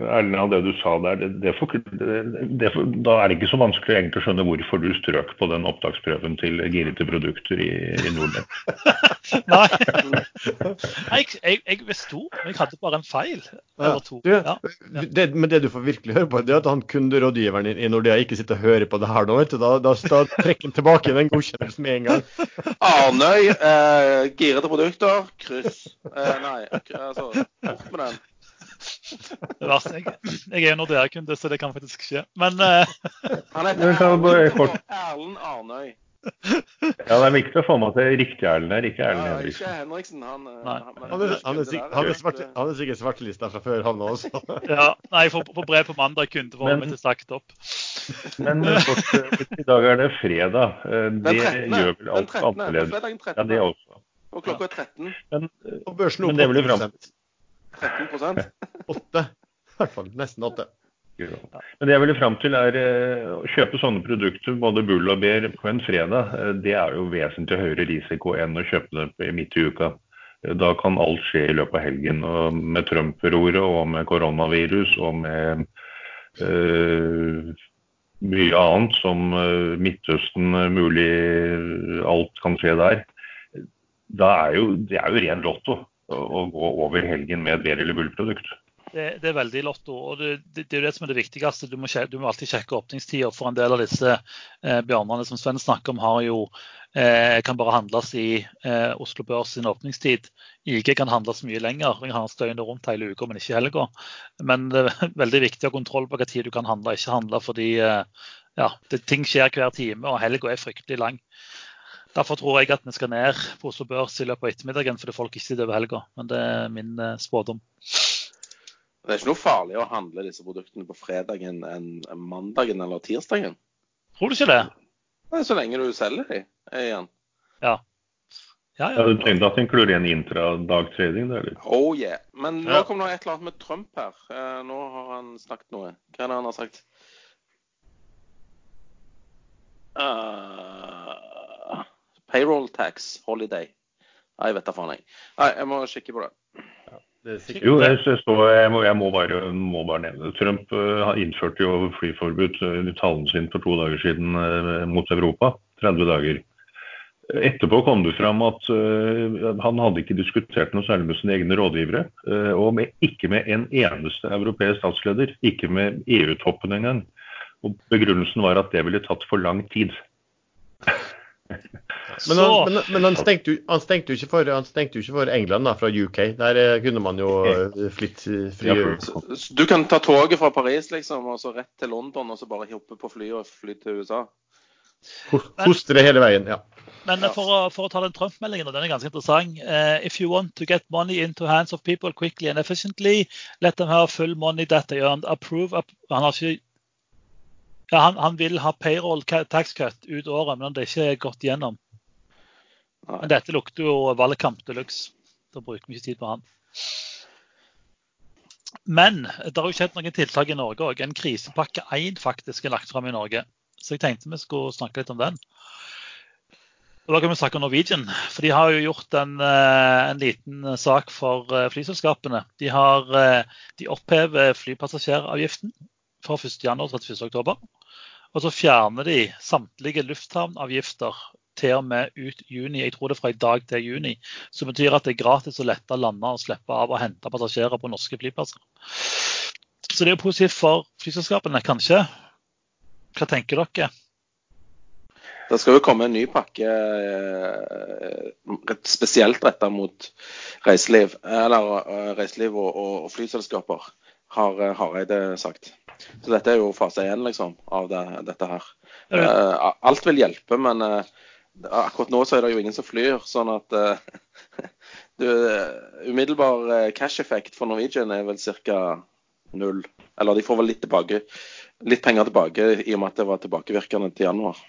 Erlend, av det du sa der, det, det for, det, det da er det ikke så vanskelig egentlig å skjønne hvorfor du strøk på den opptaksprøven til girete produkter i, i Nordnett. Nei. Nei, jeg, jeg, jeg visste men jeg hadde bare en feil. Eller to. Du, Ja. det, men det du får virkelig høre på, det er at han kunderådgiveren i Nordea ikke sitter og hører på det her nå. vet du. Da, da, da trekker han tilbake den godkjennelsen med en gang. Arnøy, eh, girete produkter, kryss. Eh, nei, altså, bort med den. Det verste, jeg, jeg er jo Nordea-kunde, så det kan faktisk skje. Men uh... Han heter Erlend, Arnøy. Ja, Det er viktig å få med at riktig Erlend her, ikke Erlend Henriksen. ja, ikke Henriksen. Han, eh, han, Han er, han er, han er, han er sikkert svartelista fra før, han også. ja, nei, jeg får, på brev på mandag. Kundeforholdet Men- meg til sagt opp. Men eh, eh, i dag er det fredag. Eh, Det gjør vel alt annerledes. Ja, det også. Og klokka er 13. Men, eh, Og børsen Men det blir jo 8 13 8 I hvert fall. Nesten 8. Men det jeg ville fram til er eh, å kjøpe sånne produkter, både bull og bær, på en fredag. eh, Det er jo vesentlig høyere risiko enn å kjøpe det på- midt i uka. Da kan alt skje i løpet av helgen. Og med Trump-roret og med koronavirus og med øh, mye annet som Midtøsten mulig Alt kan skje der. Da er jo, det er jo ren lotto å, å gå over helgen med et ber- eller bull-produkt. Det, det er veldig lotto. og det, det, det er jo det som er det viktigste. Du må, du må alltid sjekke åpningstider. For en del av disse eh, bjørnene som Sven snakker om, har jo, eh, kan bare handles i eh, Oslo Børs sin åpningstid. IG kan handles mye lenger. Kan handles døgnet rundt hele uka, men ikke i helga. Men det er veldig viktig å ha kontroll på hva tid du kan handle og ikke handle. fordi eh, ja, det, ting skjer hver time, og helga er fryktelig lang. Derfor tror jeg at vi skal ned på Oslo Børs i løpet av ettermiddagen, fordi folk ikke sitter over helga. Men det er min eh, spådom. Det er ikke noe farlig å handle disse produktene på fredagen enn mandagen eller tirsdagen. Tror du ikke det? Er så lenge du selger de eh, igjen. Ja, Ja, ja. du tenkte at det inkluderer en intradag-trading? Oh yeah. Men nå Ja. kom det et eller annet med Trump her. Eh, nå har han snakket noe. Hva er det han har sagt? Eh, payroll tax holiday. Nei, vet da faen, jeg. Nei, jeg må sjekke på det. Det. Jo, jeg, så- jeg, må, jeg må, bare, må bare nevne det. Trump uh, innførte jo flyforbud eh, i talen sin for to dager siden uh, mot Europa. 30 dager. Etterpå kom det fram at uh, han hadde ikke diskutert noe særlig med sine egne rådgivere. Uh, og med, ikke med en eneste europeisk statsleder. Ikke med EU-toppen engang. Og begrunnelsen var at det ville tatt for lang tid. Men, han, men, men han, stengte, han, stengte jo ikke for, han stengte jo ikke for England da, fra UK. Der eh, kunne man jo flytte eh, fri du kan ta toget fra Paris liksom, og så rett til London, og så bare hoppe på flyet og fly til USA? ho- hoste det hele veien. ja. Men for, å, for å ta den Trump-meldingen, og den er ganske interessant. Uh, if you want to get money into hands of people quickly and efficiently, let them have full money that they earned. Approve. Up, han, har ikke, ja, han, han vil ha payroll tax cut ut året, men det er ikke gått gjennom. Nei. Men dette lukter jo valgkamp de luxe. Da bruker vi ikke tid på han. Men det har jo skjedd noen tiltak i Norge òg. En krisepakke 1 faktisk er lagt fram i Norge. Så jeg tenkte vi skulle snakke litt om den. Og Da kan vi snakke om Norwegian. For de har jo gjort en, eh, en liten sak for eh, flyselskapene. De, har, eh, de opphever flypassasjeravgiften fra 1.1. til 31.10. Og så fjerner de samtlige lufthavnavgifter til og med ut juni. Jeg tror det er fra i dag til juni. Som betyr at det er gratis å lette, lande og slippe av og hente passasjerer på norske flyplasser. Så det er jo positivt for flyselskapene, kanskje. Hva tenker dere? Det skal jo komme en ny pakke eh, spesielt retta mot reiseliv, eller eh, reiseliv og, og, og flyselskaper, har eh, Hareide sagt. Så dette er jo fase én liksom, av det, dette her. Eh, alt vil hjelpe, men uh, akkurat nå så er det jo ingen som flyr. Sånn at uh, du, umiddelbar cash-effekt for Norwegian er vel ca. null. Eller de får vel litt tilbake, litt penger tilbake i og med at det var tilbakevirkende til januar.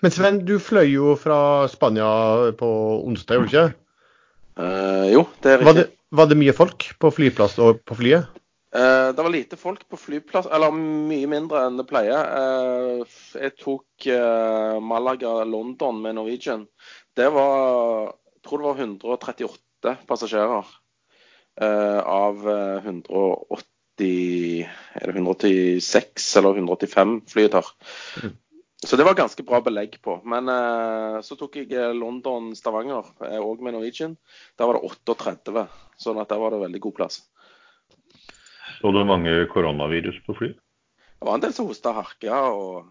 Men Sven, du fløy jo fra Spania på onsdag, gjorde du ikke? Uh, jo, det er Var riktig. det, var det mye folk på flyplass og på flyet? Eh, det var lite folk på flyplass, eller mye mindre enn det pleier. Uh, jeg tok uh, Malaga-London med Norwegian. Det var jeg tror det var 138 passasjerer eh, av eh, 180 Er det 186 eller 185 fly. Så det var ganske bra belegg på. Men eh, så tok jeg eh, London-Stavanger òg med Norwegian. Der var det 38, sånn at der var det veldig god plass. Så du mange koronavirus på fly? Det var en del som hosta og harka og,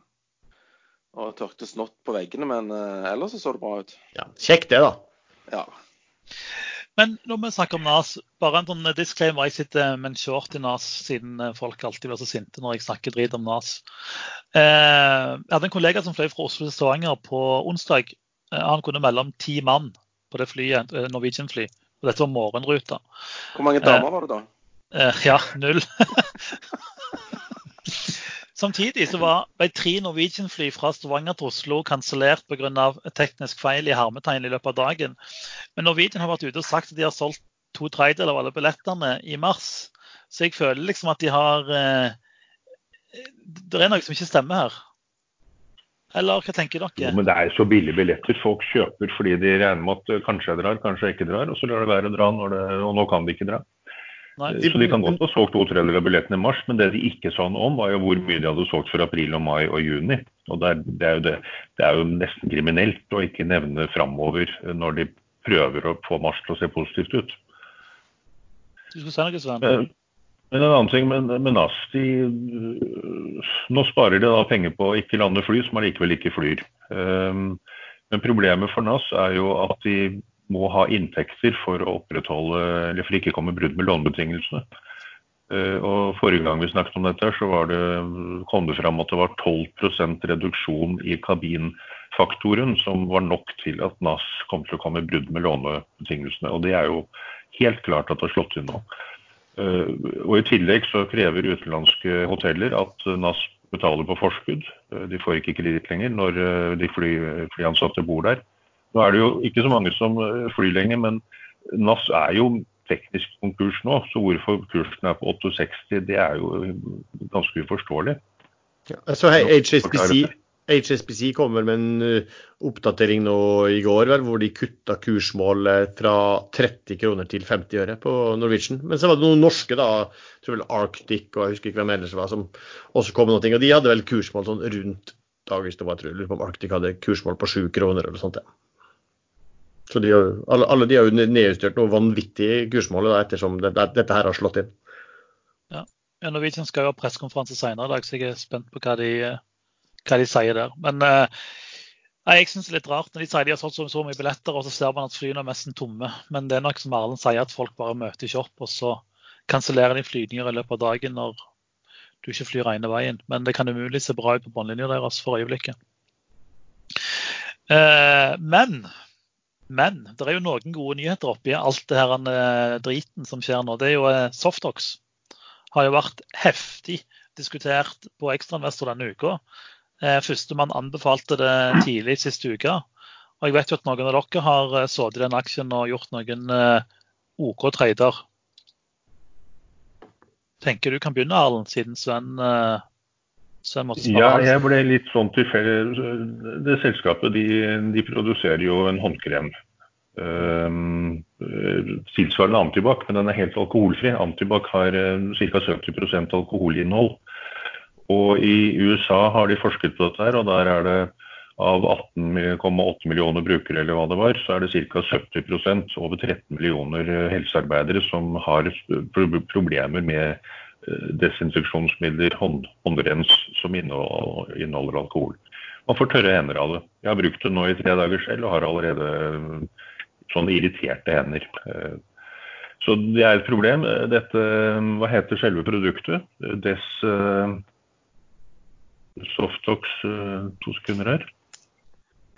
og tørkte snott på veggene, men eh, ellers så så det bra ut. Ja, Kjekt det, da. Ja. Men når vi snakker om NAS, bare en sånn disclaimer. Jeg sitter med en short i NAS, siden folk alltid blir så sinte når jeg snakker drit om NAS. Eh, jeg hadde en kollega som fløy fra Oslo til Stavanger på onsdag. Eh, han kunne melde om ti mann på det flyet, Norwegian-fly. Og dette var morgenruta. Hvor mange damer var det da? Eh, ja, null. Samtidig så var, ble tre Norwegian-fly fra Stavanger til Oslo kansellert pga. teknisk feil i hermetegn i løpet av dagen. Men Norwegian har vært ute og sagt at de har solgt to tredjedeler av alle billettene i mars. Så jeg føler liksom at de har eh, Det er noe som ikke stemmer her. Eller hva tenker dere? Jo, men det er så billige billetter. Folk kjøper fordi de regner med at kanskje jeg drar, kanskje jeg ikke drar. Og så lar det være å dra, det, og nå kan de ikke dra. Nei, så de kan godt ha solgt to tredjedeler av billettene i mars, men det de ikke sa noe om, var jo hvor mye de hadde solgt for april og mai og juni. Og det er, det er, jo, det, det er jo, nesten kriminelt å ikke nevne framover når de prøver å få mars til å se positivt ut. Du skal si noe, Sven? Men, men en annen ting med, NAS de, Nå sparer de da penger på å ikke lande fly som allikevel ikke flyr. Um, men problemet for NAS er jo at de må ha inntekter for å opprettholde, eller for ikke komme brudd med lånebetingelsene. Eh, og Forrige gang vi snakket om dette, så det, kom det fram at det var 12% reduksjon i kabinfaktoren, som var nok til at NAS kom til å komme i brudd med lånebetingelsene. Og Det er jo helt klart at det har slått inn nå. Eh, og I tillegg så krever utenlandske hoteller at NAS betaler på forskudd. Eh, de får ikke kreditt lenger når de fly, flyansatte bor der. Nå er det jo ikke så mange som eh, flyr lenger, men NAS er jo teknisk konkurs nå. Så hvorfor kursen er på 68, det er jo ganske uforståelig. Ja, så HSBC, HSBC kommer med en uh, oppdatering nå i går vel, hvor de kutta kursmålet fra 30 kroner til 50 øre på Norwegian. Men så var det noen norske, da, tror vel Arctic og jeg husker ikke hvem ellers var, som også kom med noe. Og de hadde vel kursmål sånn rundt dagens, var, jeg tror, på Arctic hadde kursmål på 7 kroner eller sånt. Ja. Så de, alle, alle, de har jo nedjustert noe vanvittig kursmål ettersom det, dette her har slått inn. Ja, Norwegian skal jo ha pressekonferanse senere i dag, så jeg er spent på hva de, hva de sier der. Men uh, jeg syns det er litt rart når de sier de har solgt så, så, mye billetter, og så ser man at flyene er nesten tomme. Men det er nok som Erlend sier, at folk bare møter ikke opp, og så kansellerer de flygninger i løpet av dagen når du ikke flyr ene veien. Men det kan umulig se bra ut på båndlinja deres for øyeblikket. Uh, men men det er jo noen gode nyheter oppi alt det her uh, driten som skjer nå. Det er jo uh, Softox. Har jo vært heftig diskutert på Ekstrainvestor denne uka. Uh, Førstemann anbefalte det tidlig siste uke. Og jeg vet jo at noen av dere har sådd i den aksjen og gjort noen OK trader. Tenker du kan begynne, Arlen, siden Sven ja, jeg ble litt sånn tilfeldig. Det selskapet de, de, produserer jo en håndkrem. Um, tilsvarende antibac, men den er helt alkoholfri. Antibac har uh, ca. 70 alkoholinnhold. Og i USA har de forsket på dette, her, og der er det av 18,8 millioner brukere, eller hva det var, så er det ca. 70% over 13 millioner eh, helsearbeidere, som har problemer med Eh, desinfeksjonsmidler, hånd, håndrens, som inneholder, inneholder, alkohol. Man får tørre hender av det. Jeg har brukt det nå i tre dager selv og har allerede eh, sånne irriterte hender. Eh, så det er et problem. Dette, hva heter selve produktet? Des Softox To sekunder her.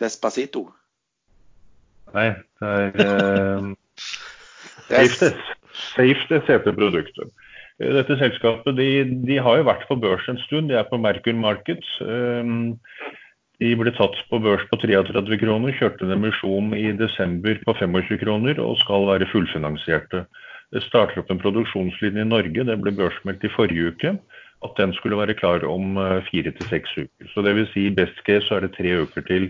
Despacito. Nei, det er Safedes. Safedes heter produktet. Dette selskapet de, de, har jo vært på børs en stund. De er på Merkur Markets. Ehm, de ble tatt på børs på 33 kroner, kjørte en emisjon i desember på 25 kroner og skal være fullfinansierte. Det starter opp en produksjonslinje i Norge. Det ble børsmeldt i forrige uke. At den skulle være klar om eh, fire til seks uker. Så det vil si best case så er det tre uker til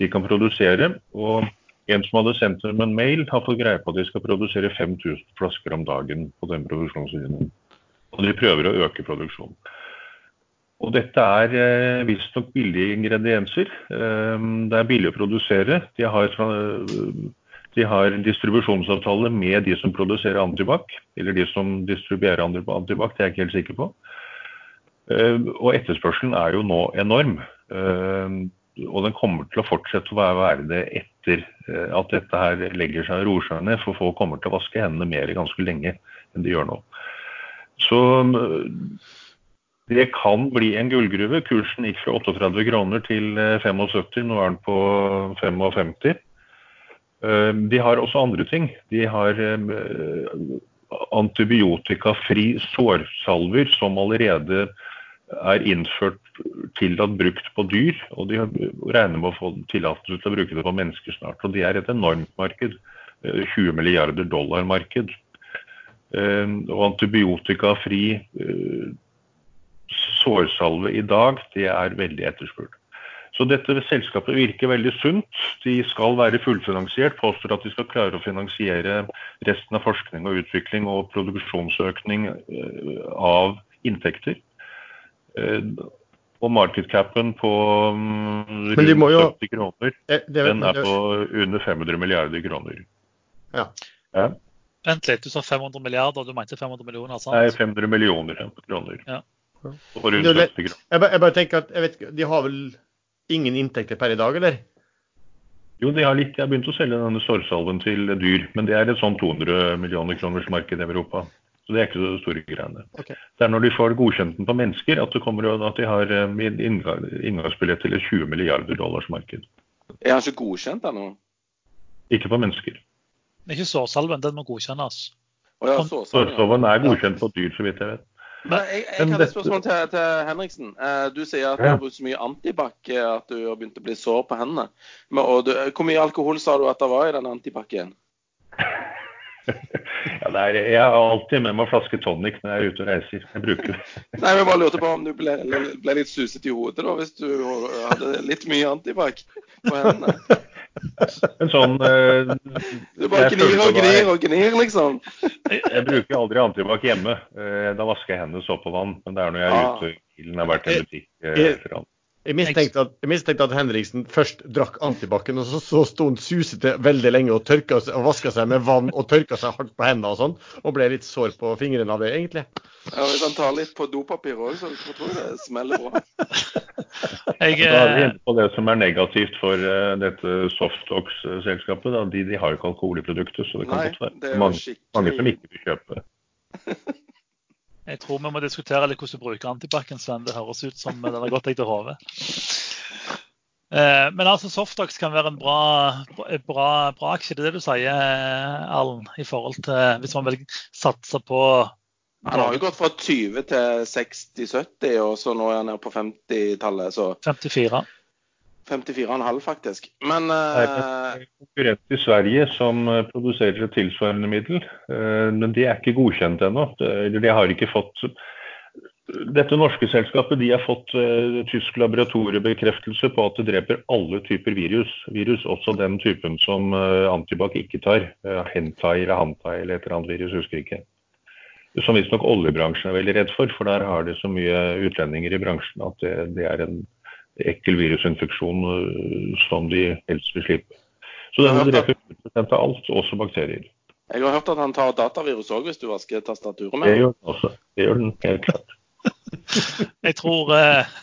de kan produsere. og en som hadde sendt dem en mail, har fått greie på at de skal produsere 5000 flasker om dagen på den produksjonslinjen. Og de prøver å øke produksjonen. Og dette er eh, visstnok billige ingredienser. Eh, det er billig å produsere. De har, de har distribusjonsavtale med de som produserer antibac, eller de som distribuerer antibac, det er jeg ikke helt sikker på. Eh, og etterspørselen er jo nå enorm. Eh, og den kommer til å fortsette å være det etter eh, at dette her legger seg og roer seg ned. For folk kommer til å vaske hendene mer ganske lenge enn de gjør nå. Så det kan bli en gullgruve. Kursen gikk fra 38 kroner til 75, nå er den på 55. De har også andre ting. De har antibiotikafri sårsalver som allerede er innført tillatt brukt på dyr, og de regner med å få tillatelse til å bruke det på mennesker snart. Og de er et enormt marked. 20 eh, milliarder dollar-marked. Eh, og antibiotikafri eh, sårsalve i dag, det er veldig etterspurt. Så dette selskapet virker veldig sunt. De skal være fullfinansiert, påstår at de skal klare å finansiere resten av forskning og utvikling og produksjonsøkning av inntekter. Eh, og markedcapen på mm, rundt jo, 70 kroner, den er på under 500 milliarder kroner. Ja. ja. Vent litt, du sa 500 milliarder, du mente 500 millioner? sant? Nei, 500 millioner kroner. Ja. Og rundt 70 kroner. Jeg, bare, jeg bare tenker at, jeg vet De har vel ingen inntekter per i dag, eller? Jo, de har litt. Jeg har begynt å selge denne sårsalven til dyr. Men det er et sånn 200 millioner kroners marked i Europa. Så det er ikke så store greiene. Okay. Det er når de får godkjent den på mennesker at, det kommer, at de har eh, inngangsbillett til et 20 milliarder dollars marked. Er han ikke godkjent ennå? Ikke på mennesker. Det er ikke sårsalven, den må godkjennes. Oh, ja, Sårsalven er godkjent på dyr, så vidt jeg vet. Men jeg, jeg har et spørsmål til, til, Henriksen. Eh, du sier at du har brukt så mye antibac at du har begynt å bli sår på hendene. Men, du, hvor mye alkohol sa du at det var i den antibacen? ja, er, jeg har alltid med meg flaske tonic når jeg er ute og reiser. Jeg bruker. Nei, men bare lurte på om du ble, ble litt susete i hodet da, hvis du hadde litt mye antibac på hendene. En sånn uh, Du bare gnir og gnir og gnir, liksom? Jeg bruker aldri antibac hjemme. Uh, da vasker jeg hendene så på vann. Men det er når jeg er ah. ute i bilen, har vært i en butikk. Uh, jeg mistenkte, at, jeg mistenkte at Henriksen først drakk antibac-en, og så, så sto han susete veldig lenge og, tørka, og vaska seg med vann og tørka seg hardt på hendene og sånn, og ble litt sår på fingrene av det, egentlig. Ja, Hvis han tar litt på dopapir òg, så tror jeg det smeller bra. jeg, da er vi inne på det som er negativt for uh, dette Softox-selskapet. De, de, har ikke alkohol i produktet, så det kan Nei, godt være det mange, skikkelig... mange som ikke vil kjøpe. Jeg tror vi må diskutere litt hvordan du bruker antibac-en, Sven. Det høres ut som den har gått deg til hodet. Eh, men altså Softox kan være en bra, bra, bra aksje, det er det du sier, Allen? I forhold til hvis man vil satse på Han har jo gått fra 20 til 60-70, og så nå er han nede på 50-tallet. 54. 54,5 faktisk. Men uh... Det konkurrent i Sverige som eh, produserer et tilsvarende middel. Uh, men de er ikke godkjent ennå. De har ikke fått dette norske selskapet de har fått uh, tysk laboratoriebekreftelse på at det dreper alle typer virus. Virus, Også den typen som uh, Antibac ikke tar. Uh, hentai eller hantai eller et eller annet virus, husker ikke. Som visstnok oljebransjen er veldig redd for, for der har de så mye utlendinger i bransjen at det, det er en ekkel virusinfeksjon eh, som de helst vil slippe. Så den dreper 100 av alt, også bakterier. Jeg har hørt at han tar datavirus òg hvis du vasker tastaturet med Det gjør den også. Det gjør den helt klart. jeg, tror, eh,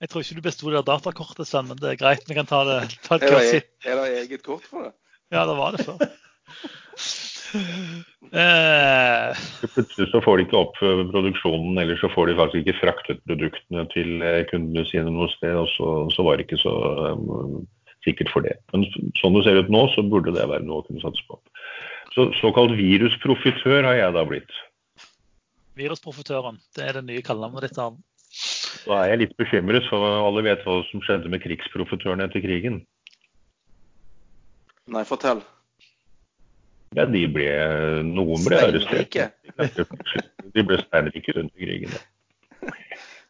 jeg tror ikke du besto det datakortet, Sven, men det er greit. Vi kan ta, det, ta et er, det, Er det eget kort for det? Ja, det var det før. Eh. Plutselig så får de ikke opp eh, produksjonen, eller så får de faktisk ikke fraktet produktene til eh, kundene sine noe sted. og Så, så var det ikke så um, sikkert for det. Men sånn det ser ut nå, så burde det være noe å kunne satse på. Så Såkalt virusprofitør har jeg da blitt. Virusprofitøren, det er det nye kallenavnet ditt? Arne. Da er jeg litt bekymret, for alle vet hva som skjedde med krigsprofitørene etter krigen. Nei, fortell. Ja, de ble, noen ble arrestert. De ble steinrike under krigen.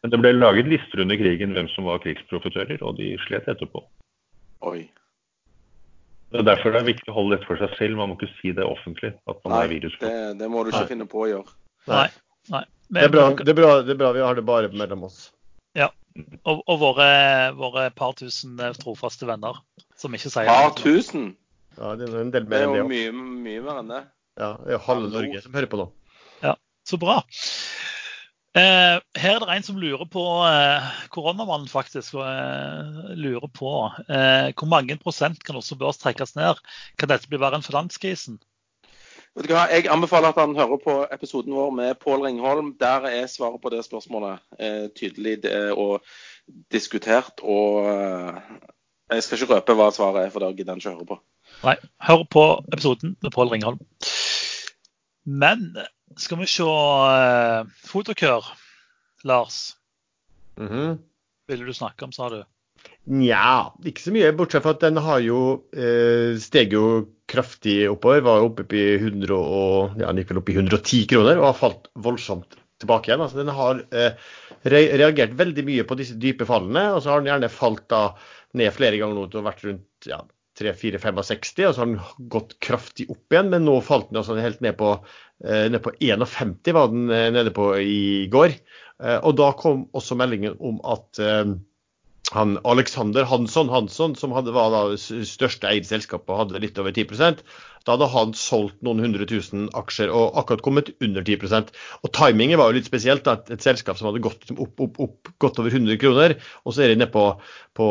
Men det ble laget lister under krigen hvem som var krigsprofitører, og de slet etterpå. Oi. Det er derfor det er viktig å holde dette for seg selv. Man må ikke si det offentlig. at man Nei, er virus. Det, det må du ikke Nei. finne på å gjøre. Nei. Nei. Det, er bra, det, er bra, det, er bra, vi har det bare mellom oss. Ja. Og, og våre, våre, par tusen trofaste venner som ikke sier Par tusen? Ja, det er en del mer enn det. Det er jo mye, mye mer enn det. Ja, det er jo halve Norge som hører på nå. Ja, så bra. Eh, her er det en som lurer på eh, koronamannen faktisk, og eh, lurer på eh, hvor mange prosent kan også Børs trekkes ned? Kan dette bli verre enn finanskrisen? Vet du hva, Jeg anbefaler at han hører på episoden vår med Pål Ringholm. Der er svaret på det spørsmålet eh, tydelig det, og diskutert. Og eh, jeg skal ikke røpe hva svaret er, for det gidder han ikke høre på. Nei, hør på episoden med Pål Ringholm. Men skal vi se uh, Fotokør, Lars. Mm -hmm. Ville du snakke om, sa du? Nja, ikke så mye. Bortsett fra at den har jo eh, steg jo kraftig oppover. Var oppe i 100 og, ja, gikk vel opp i 110 kroner og har falt voldsomt tilbake igjen. Altså, den har eh, re reagert veldig mye på disse dype fallene, og så har den gjerne falt da ned flere ganger nå til å vært rundt ja, 3-4-65, og så har den gått kraftig opp igjen. Men nå falt den altså helt ned på, eh, ned på 51, var den eh, nede på i går. Eh, og da kom også meldingen om at han Alexander Hansson, Hansson som hadde, var da største eid og hadde litt over 10 da hadde han solgt noen hundre tusen aksjer og akkurat kommet under 10% Og timingen var jo litt spesielt. da, Et selskap som hadde gått opp, opp, opp godt over 100 kroner, og så er de nede på, på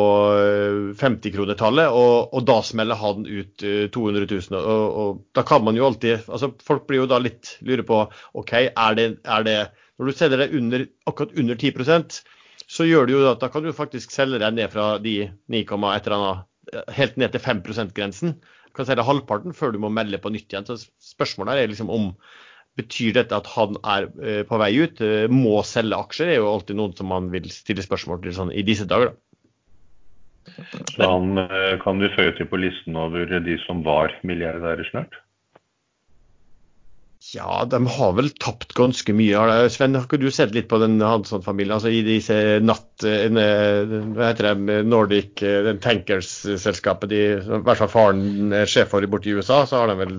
50-kronertallet, og, og, da smeller han ut 200 000. Og, og, da kan man jo alltid altså Folk blir jo da litt lurer på OK, er det, er det Når du selger det under, akkurat under 10% så gjør det jo at da kan du faktisk selge deg ned fra de 9, et eller annet, helt ned til 5 %-grensen. Kan selge halvparten før du må melde på nytt igjen. Så spørsmålet er liksom om Betyr dette at han er eh, på vei ut? Eh, må selge aksjer? Det er jo alltid noen som man vil stille spørsmål til sånn i disse dager. Da. Så han eh, kan du føye til på listen over de som var milliardærer snart? Ja, de har vel tapt ganske mye. Sven, har ikke du sett litt på den Hansson-familien? Altså I disse natt... Eh, hva heter de? Nordic eh, den Tankers-selskapet. I hvert fall faren er sjef for borte i USA, så har de vel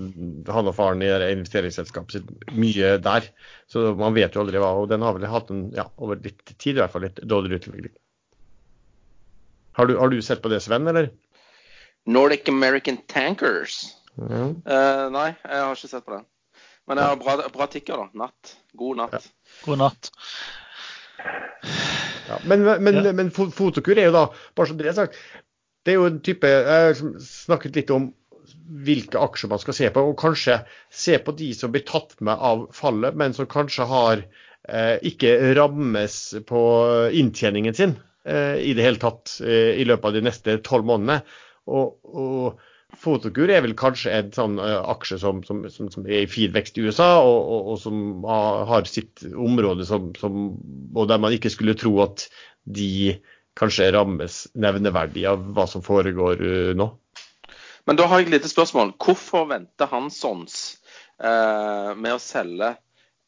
han og faren i investeringsselskapet sitt mye der. Så man vet jo aldri hva. Og den har vel hatt en, ja, over litt tid i hvert fall litt dårligere utvikling. Har du, har du sett på det, Sven, eller? Nordic American Tankers? Mm. Uh, nei, jeg har ikke sett på den. Men det er bra, bra tikker, da. Natt. God natt. Ja. God natt. Ja, men, men, ja. men fotokur er jo da, bare så det er sagt, det er jo en type Jeg har snakket litt om hvilke aksjer man skal se på, og kanskje se på de som blir tatt med av fallet, men som kanskje har eh, ikke rammes på inntjeningen sin eh, i det hele tatt eh, i løpet av de neste tolv månedene. Og, og Fotokur er vel kanskje en sånn uh, aksje som, som, som, som, er i fin vekst i USA, og, og, og som har, har, sitt område som, og der man ikke skulle tro at de kanskje rammes nevneverdig av hva som foregår uh, nå. Men da har jeg et lite spørsmål. Hvorfor venter Hanssons uh, med å selge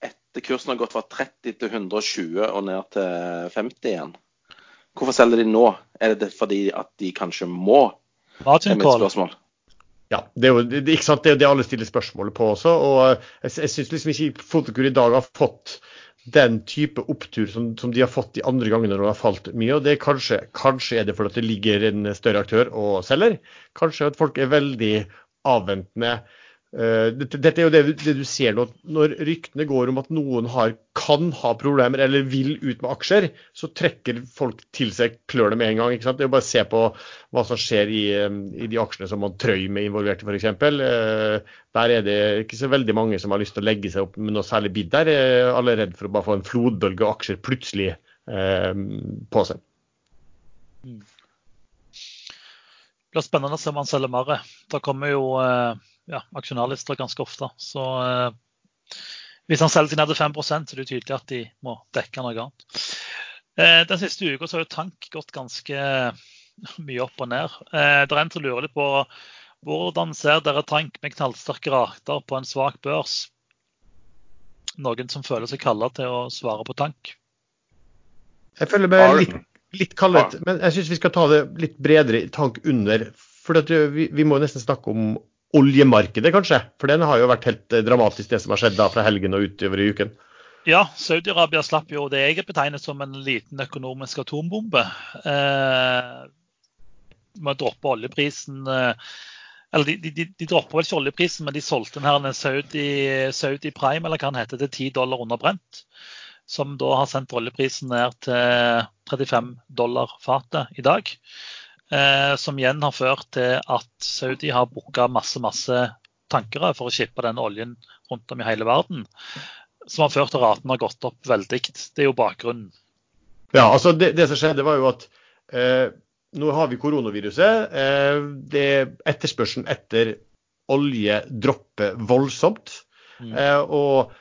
etter kursen har gått fra 30 til 120 og ned til 50 igjen? Hvorfor selger de nå? Er det fordi at de kanskje må? Det er mitt spørsmål. Ja, det er jo det, ikke sant? det, det alle stiller spørsmålet på også. og eh, Jeg, jeg syns liksom ikke Fotokur i dag har fått den type opptur som, som, de har fått de andre gangene når det har falt mye. og det er kanskje, kanskje er det fordi det ligger en større aktør og selger. Kanskje at folk er veldig avventende dette, dette, er jo det, det, du ser nå. Når ryktene går om at noen har, kan ha problemer eller vil ut med aksjer, så trekker folk til seg klørne med en gang. ikke sant? Det er jo bare å se på hva som skjer i, i de aksjene som Trøim er involvert i, f.eks. Uh, der er det ikke så veldig mange som har lyst til å legge seg opp med noe særlig bid der. Uh, alle er redd for å bare få en flodbølge av aksjer plutselig eh, på seg. Det blir spennende å se om han selger mer. Da kommer jo ja, aksjonærlister ganske ofte. Så eh, hvis han selger seg ned til 5 så er det tydelig at de må dekke noe annet. Eh, den siste uka har jo Tank gått ganske mye opp og ned. Eh, det er en som lurer litt på hvordan ser dere Tank med knallsterke rater på en svak børs? Noen som føler seg kalla til å svare på Tank? Jeg føler meg litt, litt kallet, men jeg syns vi skal ta det litt bredere tank under. For vi, vi må nesten snakke om oljemarkedet, kanskje? For den har jo vært helt eh, dramatisk, det som har skjedd da fra helgen og utover i uken. Ja, Saudi-Arabia slapp jo det jeg betegner som en liten økonomisk atombombe. Eh, med å droppe oljeprisen eh, Eller de, de, de dropper vel ikke oljeprisen, men de solgte den her Saudi, Saudi Prime eller hva den heter, til 10 dollar underbrent. som da har sendt oljeprisen ned til 35 dollar fatet i dag. Eh, som igjen har ført til at Saudi har booka masse, masse tankere for å shippe den oljen rundt om i hele verden. Som har ført til at raten har gått opp veldig. Det er jo bakgrunnen. Ja, altså det, det som skjedde var jo at eh, nå har vi koronaviruset. Eh, det Etterspørselen etter olje dropper voldsomt. Mm. Eh, og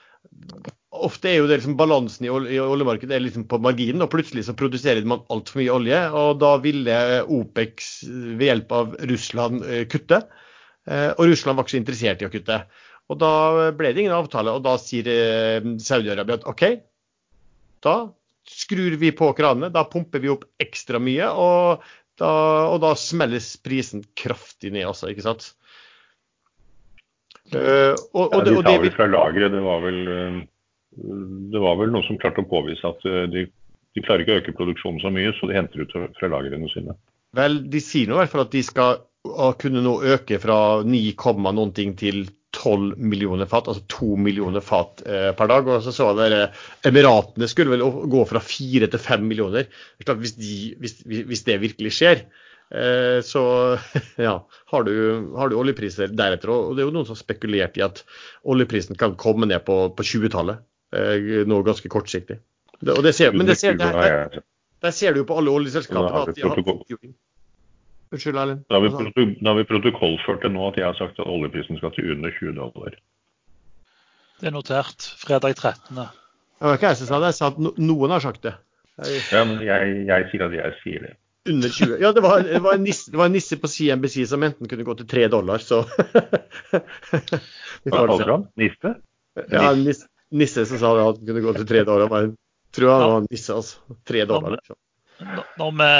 ofte er jo det liksom balansen i, oljemarkedet er liksom på marginen, og plutselig så produserer man altfor mye olje. og Da ville OPEX ved hjelp av Russland eh, kutte, eh, og Russland var ikke så interessert i å kutte. Og Da ble det ingen avtale, og da sier eh, Saudi-Arabia at OK, da skrur vi på kranene, da pumper vi opp ekstra mye, og da, og da smelles prisen kraftig ned også, ikke sant. Uh, og, og, ja, de tar vel fra lageret. Det var vel det var vel noe som klarte å påvise at eh, de, de klarer ikke å øke produksjonen så mye, så de henter ut fra lagrene sine. Vel, de sier nå i hvert fall at de skal kunne nå øke fra 9, noen ting til 12 millioner fat, altså 2 millioner fat eh, per dag. Og så så dere Emiratene skulle vel gå fra 4 til 5 millioner. Hvis, de, hvis, hvis det virkelig skjer, eh, så ja, har du, har du, oljepriser deretter. Og det er jo noen som har spekulert i at oljeprisen kan komme ned på, på 20-tallet. Eh, nå ganske kortsiktig. Det, det ser, men det ser, der, der ser du jo på alle oljeselskapene at de har hatt Unnskyld, Erlend. Da har vi protokollført det nå at jeg har sagt at oljeprisen skal til under 20 dollar. Det er notert. Fredag 13. Det var ikke jeg som sa det, jeg sa at noen har sagt det. Jeg... Ja, men jeg, jeg, sier at jeg sier det. Under 20. Ja, det var, det var, en, nisse, det var en nisse på CNBC som enten kunne gå til 3 dollar, så Hva kaller du ham? Nisse? Ja, nisse nisse som sa at han kunne gå til tre dollar. Men jeg tror han var nisse, altså. Tre dollar. Liksom. Når vi,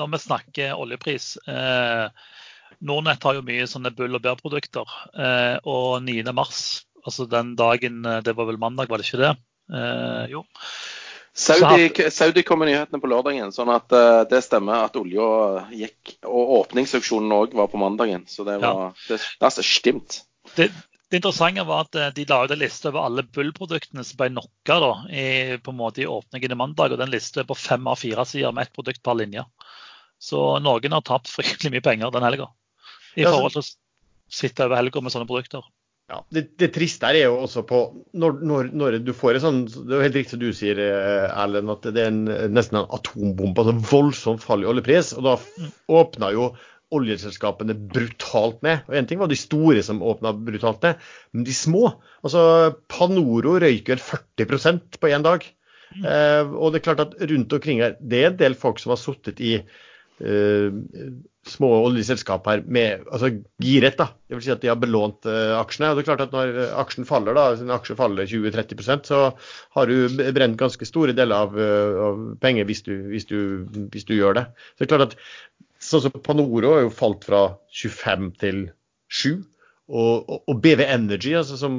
når vi snakker oljepris eh, Nordnett har jo mye sånne bull- og bærprodukter. Eh, og 9. mars, altså den dagen eh, Det var vel mandag, var det ikke det? Eh, jo. Saudi, Saudi, kom med nyhetene på lørdagen, sånn at uh, det stemmer at olja gikk. Og åpningsauksjonen òg var på mandagen, så det var ja. det, det er stimt. Det, det interessante var at eh, de la ut en liste over alle Bull-produktene som ble knocka i, på en måte i åpningen i mandag. og Den lista er på fem av fire sider med ett produkt per linje. Så noen har tapt fryktelig mye penger den helga i forhold til å sitte over helga med sånne produkter. Ja, det, det, triste her er jo også på når, når, når, du får en sånn Det er jo helt riktig som du sier, eh, Erlend, at det er en, nesten en atombombe. altså Voldsomt fall i oljepris. Og da åpna jo oljeselskapene brutalt ned. Og Én ting var de store som åpna brutalt ned, men de små. Altså Panoro røyker 40% på én dag. Mm. Eh, og det er klart at rundt omkring her, det er en del folk som har sittet i eh, små oljeselskap her med altså giret. da, det vil si at De har belånt eh, aksjene. og det er klart at Når aksjen faller, da, sin aksje faller 20-30% så har du brent ganske store deler av, uh, av penger hvis du, hvis, du, hvis du, gjør det. Så det er klart at Sånn som Panoro har jo falt fra 25 til 7. Og, og, BV Energy, altså som,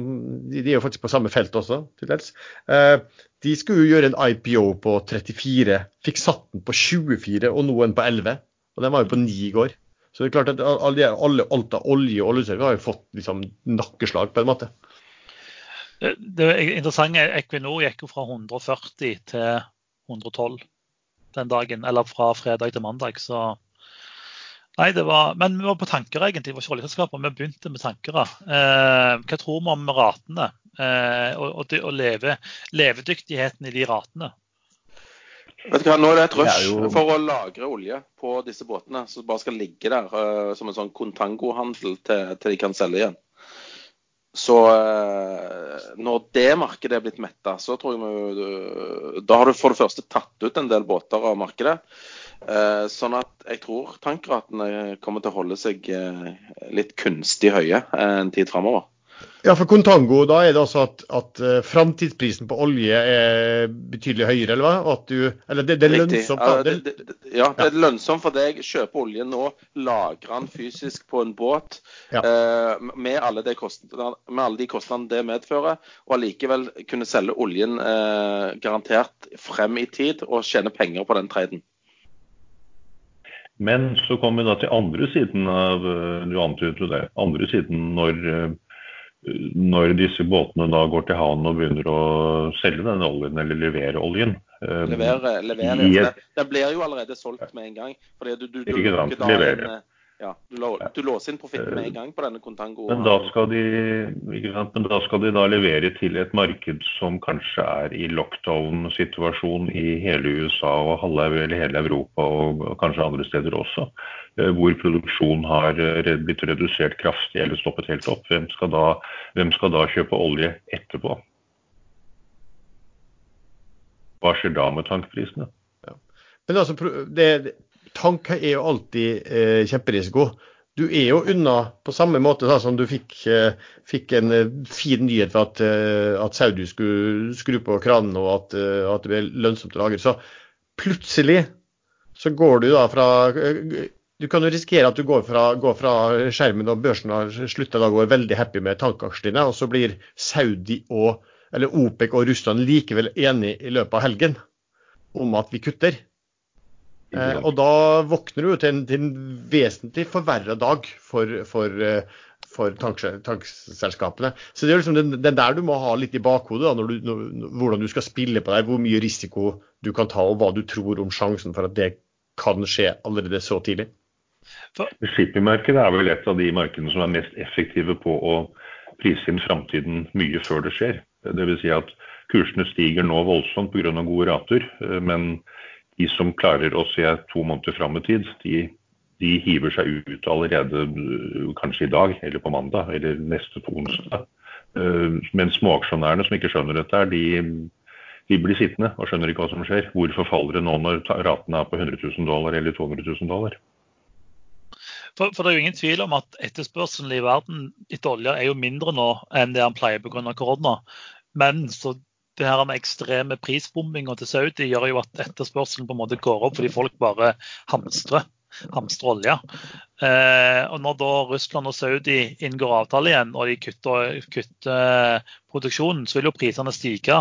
de, er jo faktisk på samme felt også, til dels. Eh, de skulle jo gjøre en IPO på 34, fikk satt den på 24 og nå en på 11. Og den var jo på 9 i går. Så det er klart at alle, alle alt av olje og oljeselskap har jo fått liksom, nakkeslag, på en måte. Det, det interessante Equinor gikk jo fra 140 til 112 den dagen, eller fra fredag til mandag. Så Nei, det var, Men vi var på tanker, egentlig. Det var ikke oljeselskaper. Vi begynte med tanker. Eh, hva tror vi om ratene eh, og, og, og leve, levedyktigheten i de ratene? Vet du hva, Nå er det et rush jo... for å lagre olje på disse båtene som bare skal ligge der eh, som en sånn kontangohandel til, til de kan selge igjen. Så uh, når det markedet er blitt metta, så tror jeg vi, uh, Da har du for det første tatt ut en del båter av markedet. Eh, sånn at jeg tror tankratene kommer til å holde seg eh, litt kunstig høye en tid framover. Ja, for Contango, da er det altså at, at framtidsprisen på olje er betydelig høyere, eller hva? Du, eller det, det, er lønnsomt? Ja, det, det, ja, det er lønnsomt for deg. Kjøpe olje nå, lagre den fysisk på en båt ja. uh, med, alle de med alle de kostnadene det medfører, og allikevel kunne selge oljen uh, garantert frem i tid og tjene penger på den traden. Men så kommer vi da til andre siden av eh, du antydet det, andre siden når når disse båtene da går til havnen og begynner å selge denne oljen, eller levere oljen Levere, levere. et- Det, det blir jo allerede solgt med en gang. Fordi du, du, du, Ikke sant, ja, du, lå- du låser inn profitten med en gang på denne kontangoen. Men da, skal de, ikke sant? Men da skal de da levere til et marked som kanskje er i lockdown-situasjon i hele USA og halve, eller hele Europa og, kanskje andre steder også. eh, Hvor produksjonen har eh, blitt redusert kraftig eller stoppet helt opp. Hvem skal da, hvem skal da kjøpe olje etterpå? Hva skjer da med tankprisene? Men altså, det- tank er jo alltid eh, kjemperisiko. Du er jo unna på samme måte da, som du fikk, eh, fikk en eh, fin nyhet for at, eh, at Saudi skulle skru på kranen og at, eh, at det ble lønnsomt å lagre. Så plutselig så går du da fra Du kan jo risikere at du går fra, går fra skjermen og børsen har slutta å gå veldig happy med tankaksjene dine, og så blir Saudi og eller OPEC og Russland likevel enige i løpet av helgen om at vi kutter. Eh, og da våkner du til en, til en vesentlig forverra dag for, for, eh, for tankselskapene. Så det er liksom den, den der du må ha litt i bakhodet, da, når du, når, hvordan du skal spille på det, hvor mye risiko du kan ta, og hva du tror om sjansen for at det kan skje allerede så tidlig. Shippingmarkedet er vel et av de markedene som er mest effektive på å prise inn framtiden mye før det skjer. Dvs. Si at kursene stiger nå voldsomt pga. gode rater, eh, men de som klarer å se to måneder fram i tid, de, de hiver seg ut allerede eh, kanskje i dag eller på mandag eller neste på onsdag. Men Mens småaksjonærene som ikke skjønner dette, de, de blir sittende og skjønner ikke hva som skjer. Hvorfor faller det nå når raten er på 100 000 dollar eller 200 000 dollar? For, for det er jo ingen tvil om at etterspørselen i verden etter olje er jo mindre nå enn det han pleier pga. korona. Men så det her med ekstreme prisbombinga til Saudi gjør jo at etterspørselen på en måte går opp fordi folk bare hamstrer, hamstre olje. Eh, og når da Russland og Saudi inngår avtale igjen og de kutter, kutter produksjonen, så vil jo prisene stige.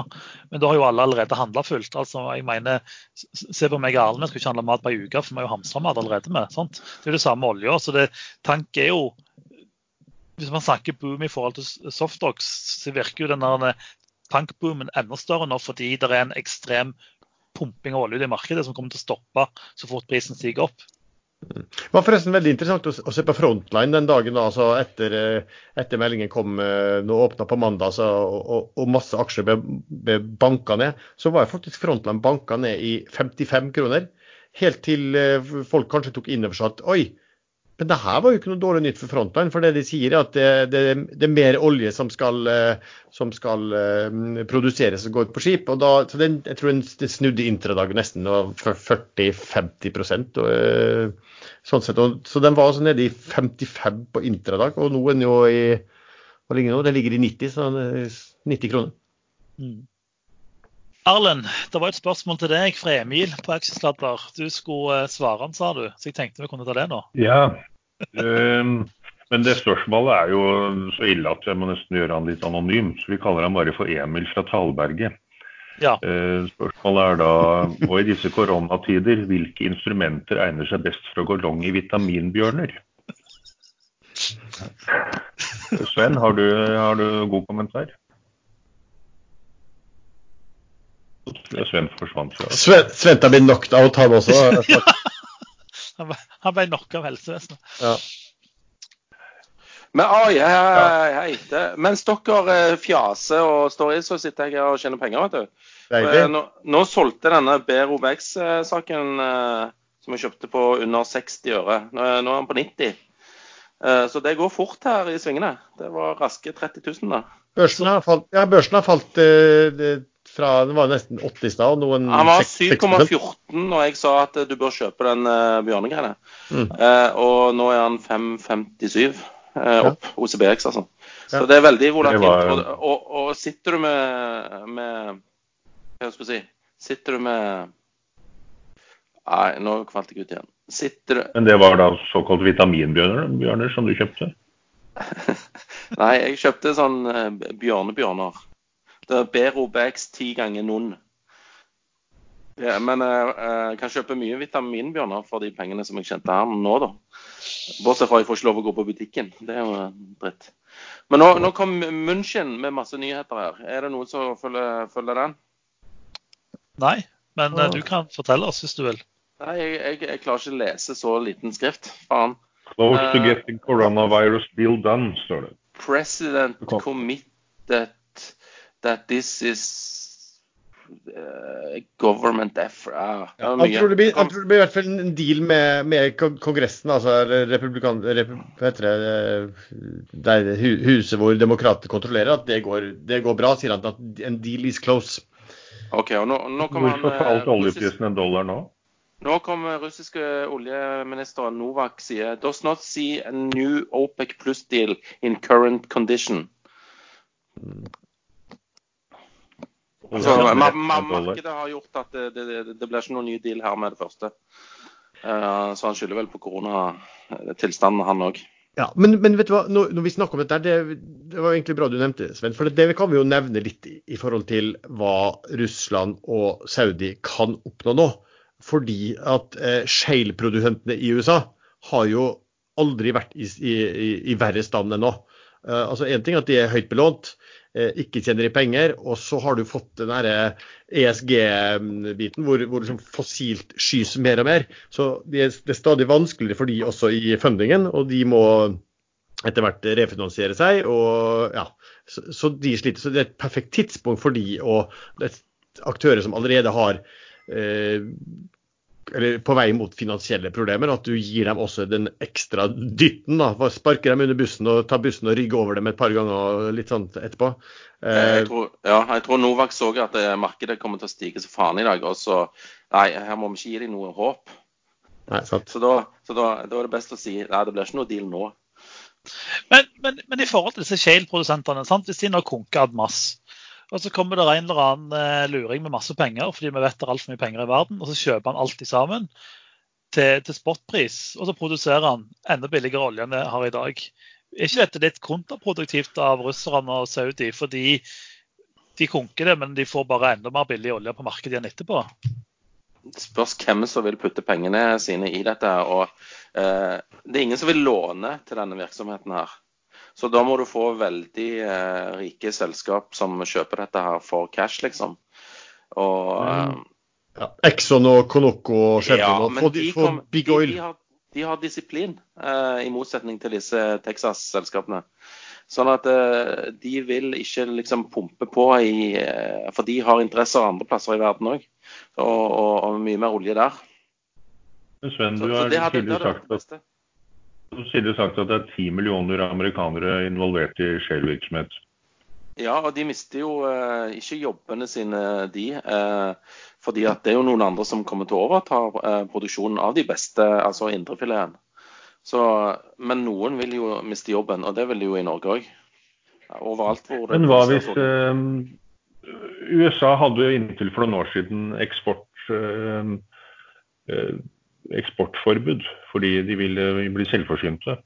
Men da har jo alle allerede handla fullt. Altså, jeg mener, Se på meg og Erlend, vi skal ikke handle mat på ei uke, for vi har jo hamstra mat allerede med. sant? Det er jo det samme olja. Så det, tank er jo Hvis man snakker boom i forhold til s- så virker jo den tankboomen enda større nå fordi det er en ekstrem pumping av olje i markedet som kommer til å stoppe så fort prisen stiger opp. Det var forresten veldig interessant å, se på Frontline den dagen da, altså etter, eh, etter meldingen kom eh, nå åpna på mandag så, og, og masse aksjer ble, ble banka ned. Så var faktisk Frontline banka ned i 55 kroner. Helt til eh, folk kanskje tok inn over seg at oi, men det her var jo ikke noe dårlig nytt for Frontline. For det de sier er at det, det, det er mer olje som skal, eh, som skal eh, produseres og gå ut på skip. og da, så den, Jeg tror det snudde intradag nesten det var for 40-50 og, eh, sånn så den var altså nede i 55 på intradag, og nå er den jo i hva ligger nå? Den ligger i 90, så er 90 kroner. Mm. Erlend, det var et spørsmål til deg fra Emil på Aksjesladder. Du skulle eh, svare han, sa du, så jeg tenkte vi kunne ta det nå. Ja, um, men det spørsmålet er jo så ille at jeg må nesten gjøre han litt anonym. Så vi kaller han bare for Emil fra Talberget. Ja. Uh, spørsmålet er da, og i disse koronatider, hvilke instrumenter egner seg best for å gå long i vitaminbjørner? Sven, har du, har du god kommentar? Sven forsvant fra. Sven- Svente blir knocked out, han også. Han ble- Han ble knocka av helsevesenet. Ja. Men oi, hei, hei, hei. Det, mens dere eh, fjaser og står i, så sitter jeg her og tjener penger, vet du. Eh, Nå, nå solgte denne BROBX-saken eh, som jeg kjøpte på under 60 øre. Nå, nå er den på 90. Eh, Så det går fort her i svingene. Det var raske 30 000 da. Børsen har falt, ja, børsen har falt eh, det- fra Den var nesten 80 i stad, Han var 6 6%. 7,14 når jeg sa at eh, du bør kjøpe den uh, bjørnegreiene. Mm. Eh, og nå er han 5,57 opp opp. OCBX, altså. Så det er veldig volatilt. Var- Og, og, og sitter du med, med Hva skal jeg si Sitter du med Nei, nå falt jeg ut igjen. Sitter du Men det var da såkalt vitaminbjørner bjørner som du kjøpte? Nei, jeg kjøpte sånn eh, bjørnebjørner. Det er Berobex ti ganger noen. Ja, men jeg eh, kan kjøpe mye vitaminbjørner for de pengene som jeg tjente her nå, da. Bortsett fra jeg får ikke lov å gå på butikken. Det er jo dritt. Men nå, nå kom München med masse nyheter her. Er det noen som følger, følger den? Nei, men eh, du kan fortelle oss hvis du vil. Nei, jeg, jeg, jeg klarer ikke å lese så liten skrift. Faen. Close to Eh, getting coronavirus deal done, står det. President Kom. committed that this is uh, government effort. Ah, ja, han, tror, det blir, han tror det blir i hvert fall en deal med, med Kongressen, altså republikan... Rep, det eh, det huset hvor demokratene kontrollerer, at det går, det går bra, sier han. At en deal is close. OK, og nå, nå kommer han Hvorfor eh, falt oljeprisen en dollar nå? Nå kommer russiske oljeministeren Novak sier does not see a new OPEC plus deal in current condition. Altså, ma ma markedet har gjort at det, det, det, det blir ikke noen ny deal her med det første. Eh, så han skylder vel på koronatilstanden, han òg. Ja, men, men vet du hva, når, når vi snakker om dette, det, det var egentlig bra du nevnte det, Sven. For det kan vi jo nevne litt i, i forhold til hva Russland og Saudi kan oppnå nå. Fordi at eh, shale-produsentene i USA har jo aldri vært i, i, i- verre stand enn nå. Eh, altså Én ting er at de er høyt belånt, eh, ikke tjener i penger, og så har du fått den derre ESG-biten hvor, hvor liksom fossilt skys mer og mer. Så det er, det er stadig vanskeligere for de også i fundingen, og de må etter hvert refinansiere seg. og ja, Så, så de sliter. Så det er et perfekt tidspunkt for de og er aktører som allerede har eh, eller på vei mot finansielle problemer, at du gir dem også den ekstra dytten. da, Sparker dem under bussen og tar bussen og rygger over dem et par ganger litt sånn etterpå. Eh, Jeg tror, ja, jeg tror Novak så at eh, markedet kommer til å stige så faen i dag. Og så Nei, her må vi ikke gi dem noe håp. nei, sant. Så, da, så da, da er det best å si nei, det blir ikke noe deal nå. Men, men, men i forhold til disse shale-produsentene, hvis de nå konker ad mass, og så kommer det en eller annen eh, luring med masse penger, fordi vi vet det er altfor mye penger i verden, og så kjøper han alt sammen til, til spotpris, og så produserer han enda billigere olje enn det har i dag. Er ikke dette litt kontraproduktivt av russerne og Saudi, fordi de konker det, men de får bare enda mer billig olje på markedet igjen etterpå? Det spørs hvem som vil putte pengene sine i dette. og eh, Det er ingen som vil låne til denne virksomheten her. Så da må du få veldig eh, rike selskap som kjøper dette her for cash, liksom. Og mm. Ja. Exxon og Conoco og Chevron ja, og de, kom, Big Oil. de, har, de har disiplin, eh, i motsetning til disse Texas-selskapene. Sånn at eh, de vil ikke liksom pumpe på i eh, For de har interesser andre plasser i verden òg. Og, og, og mye mer olje der. Men Sven, Så, du har det tidligere sagt det at, du sagt at det er ti millioner amerikanere involvert i Shell-virksomhet. Ja, og de mister jo eh, ikke jobbene sine, de. Eh, fordi at det er jo noen andre som kommer til å overta eh, produksjonen av de beste, altså indrefileten. Men noen vil jo miste jobben, og det vil de jo i Norge òg. Overalt hvor det Men hva hvis eh, USA hadde jo inntil for noen år siden eksport, eh, eh, eksportforbud fordi de ville bli selvforsynte.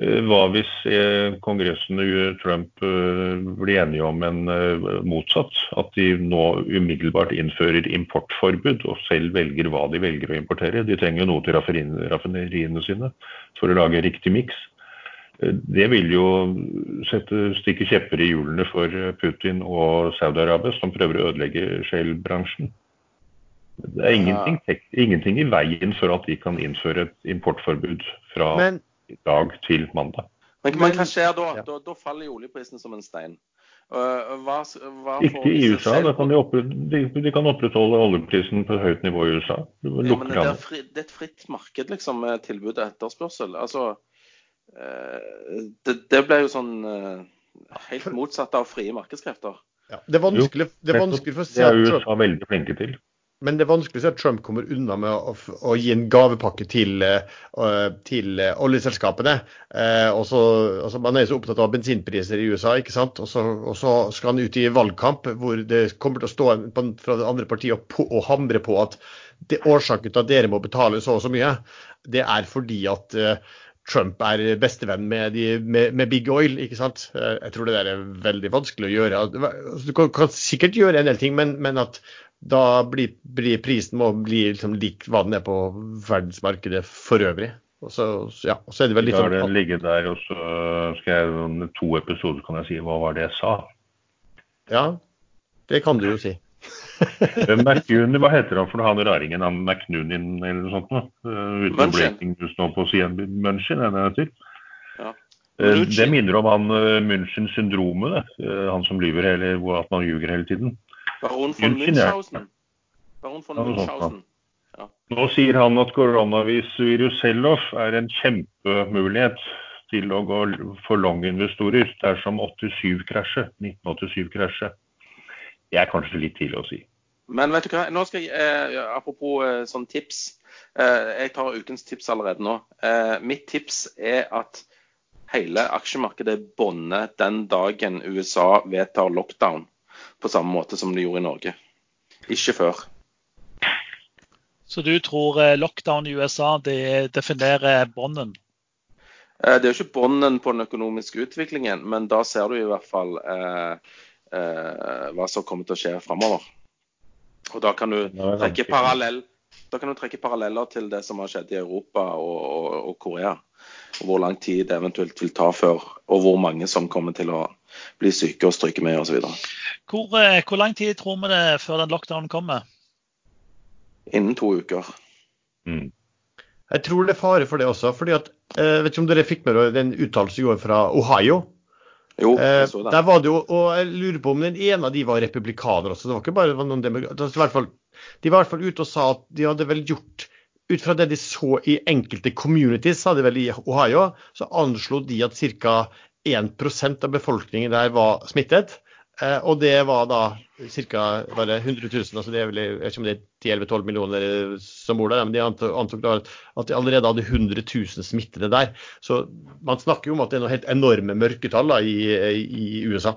Eh, Hva hvis eh, Kongressen og Trump eh, blir enige om en motsatt? At de nå umiddelbart innfører importforbud og selv velger hva de velger å importere? De trenger noe til raffineriene sine for å lage riktig miks. Det vil jo sette, stikke kjepper i hjulene for Putin og Saudi-Arabia, som prøver å ødelegge shale-bransjen. Det er ingenting, ingenting i veien for at de kan innføre et importforbud fra Men i dag til mandag. Men, men hva skjer da? ja. da? Da faller jo oljeprisen som en stein. Uh, hva, hva får Ikke i USA. selv- Da kan de, oppre, de, de kan opprettholde oljeprisen på et høyt nivå i USA. Ja, men det, er fri, det er et fritt marked, liksom, med tilbud og etterspørsel. Altså eh, det, det ble jo sånn helt motsatt av frie markedskrefter. ja, det er vanskelig, det er vanskelig for å si Det er USA veldig flinke til. Men det er vanskelig å si at Trump kommer unna med å, å gi en gavepakke til, uh, til eh, oljeselskapene. Uh, og så, altså Man er jo så opptatt av bensinpriser i USA, ikke sant? Og så, og så skal han ut i valgkamp hvor det kommer til å stå fra det andre partiet og, på, og hamre på at det årsaken til at dere må betale så og så mye, det er fordi at uh, Trump er bestevenn med, med, med Big Oil. ikke sant? Jeg tror det der er veldig vanskelig å gjøre. Altså, Du kan, kan sikkert gjøre en del ting, men, men at da blir, blir prisen må bli liksom lik hva den er på verdensmarkedet for øvrig. Og så, ja, og så er det vel litt Da sånn har den ligget der, og så skal jeg om to episoder kan jeg si hva var det jeg sa. Ja, det kan du jo si. Eh, hva heter han for han raringen? Han McNunin eller noe sånt? Uh, uten Munchin. breaking news nå på siden. Munchin, er det det heter? Ja. Eh, Det minner om han uh, München-syndromet. Eh, han som lyver hele, hvor at man ljuger hele tiden. Baron von. Münchhausen. Baron von Ja, Münchhausen. Nå sier han at koronavirus Sellof er en kjempemulighet til å gå for long-investorer dersom 87-krasjet, 1987-krasjet. Det er kanskje litt tidlig å si. Men vet du hva, nå skal jeg, eh, apropos eh, sånn tips. Eh, jeg tar ukens tips allerede nå. Eh, mitt tips er at hele aksjemarkedet bånder den dagen USA vedtar lockdown, på samme måte som de gjorde i Norge. Ikke før. Så du tror eh, lockdown i USA det definerer bånden? Eh, Det er jo ikke bånden på den økonomiske utviklingen, men da ser du i hvert fall eh, eh, hva som kommer til å skje framover. Og da kan du trekke, parallell, da kan du trekke paralleller til det som har skjedd i Europa og, og, og Korea. Og hvor lang tid det eventuelt vil ta før, og hvor mange som kommer til å bli syke og stryke med osv. Hvor, eh, hvor lang tid tror vi det er før den lockdownen kommer? Innen to uker. Mm. Jeg tror det er fare for det også. fordi at, jeg vet ikke om dere fikk med dere den uttalelsen i går fra Ohio. Jo, Eh, jeg så det. der var det jo, og jeg lurer på om den ene av de var republikaner også. Det var ikke bare noen demokrater. I hvert fall, de var i hvert fall ute og sa at de hadde vel gjort ut fra det de så i enkelte communities, sa de vel i Ohio, så anslo de at ca. 1% av befolkningen der var smittet. Eh, og det var da ca. 100 000. altså det er vel, Jeg vet ikke om det er 10-11-12 millioner som bor der, men de antok, at de allerede hadde 100 000 smittede der. Så man snakker jo om at det er noen helt enorme mørketall da, i, i USA.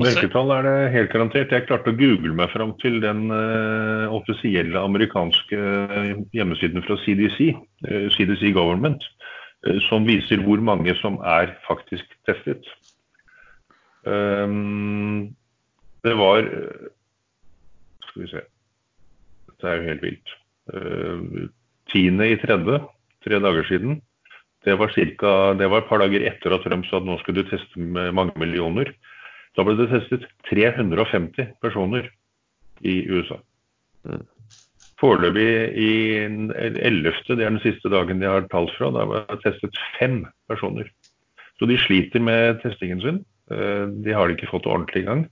Mørketall er det helt garantert. Jeg klarte å google meg fram til den uh, offisielle amerikanske eh, hjemmesiden fra CDC, uh, CDC Government, uh, som viser hvor mange som er faktisk testet. Um, det var eh, Skal vi se. Dette er jo helt vilt. 10. i tredje, tre dager siden. Det var, cirka, det var et par dager etter at Trump sa at nå skulle du teste med mange millioner. Da ble det testet 350 personer i USA. Mm. Foreløpig i den 11., det er den siste dagen de har tall fra, da ble det testet fem personer. Så de sliter med testingen sin. Eh, De har ikke fått ordentlig i gang.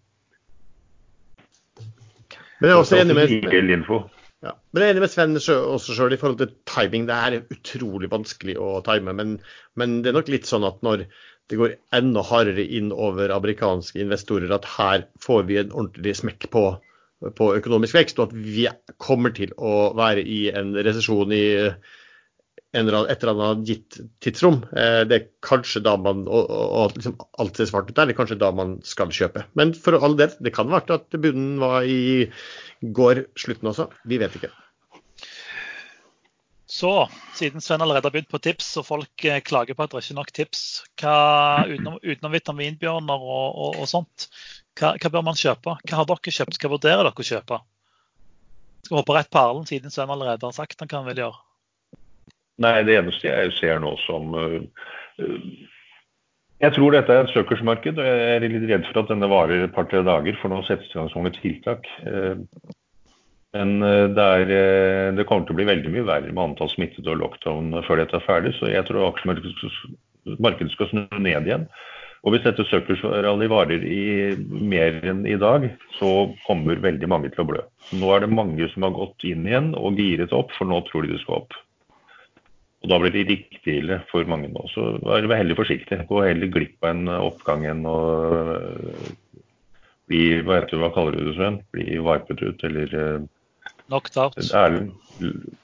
Men jeg er også enig med, ja. Men jeg er enig med Sven også sjøl i forhold til timing. Det er utrolig vanskelig å time. Men, men det er nok litt sånn at når det går enda hardere inn over amerikanske investorer, at her får vi en ordentlig smekk på, på økonomisk vekst, og at vi kommer til å være i en resesjon i en eller annen, et eller annet gitt tidsrom. Eh, Det er kanskje da man og, og, liksom alt ser svart ut der, det er kanskje da man skal kjøpe. Men for all del, det kan være at bunnen var i går slutten også. Vi vet ikke. Så, siden Sven allerede har begynt på tips, og folk eh, klager på at det ikke er nok tips, hva, utenom, utenom vitaminbjørner og, og, og sånt, hva, hva bør man kjøpe? Hva har dere kjøpt? Hva vurderer dere å kjøpe? Skal hoppe rett på Erlend, siden Sven allerede har sagt han vil gjøre. Nei, det eneste jeg ser nå som øh, øh, Jeg tror dette er et søkersmarked, og jeg er litt redd for at denne varer et par-tre dager, for nå settes det i gang sånne tiltak. Eh, Men øh, det, er, øh, det kommer til å bli veldig mye verre med antall smittede og lockdown før dette er ferdig, så jeg tror aksjemarkedet skal- snu ned igjen. Og hvis dette søkersrally varer i mer enn i dag, så kommer veldig mange til å blø. Nå er det mange som har gått inn igjen og giret opp, for nå tror de det skal opp. Og Da blir det riktig ille for mange nå. Så vær heller forsiktig. Gå heller glipp av en oppgang enn å bli hva, heter, hva kaller du det, Sven? Bli varpet ut, eller Knocked out. Erlend?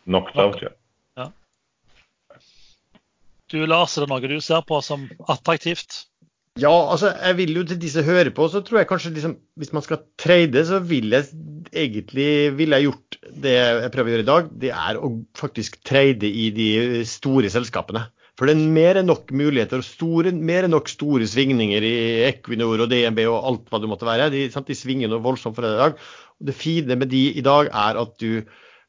Knocked out, ja. Du Lars, er det noe du ser på som attraktivt? Ja, altså jeg vil jo til de som hører på, så tror jeg kanskje liksom, hvis man skal trade, så vil jeg egentlig ville jeg gjort det jeg prøver å gjøre i dag. Det er å faktisk trade i de store selskapene. For det er mer enn nok muligheter og store, mer enn nok store svingninger i Equinor og DNB og alt hva det måtte være. De, sant, de svinger noe voldsomt for deg i dag. Og det fine med de i dag er at du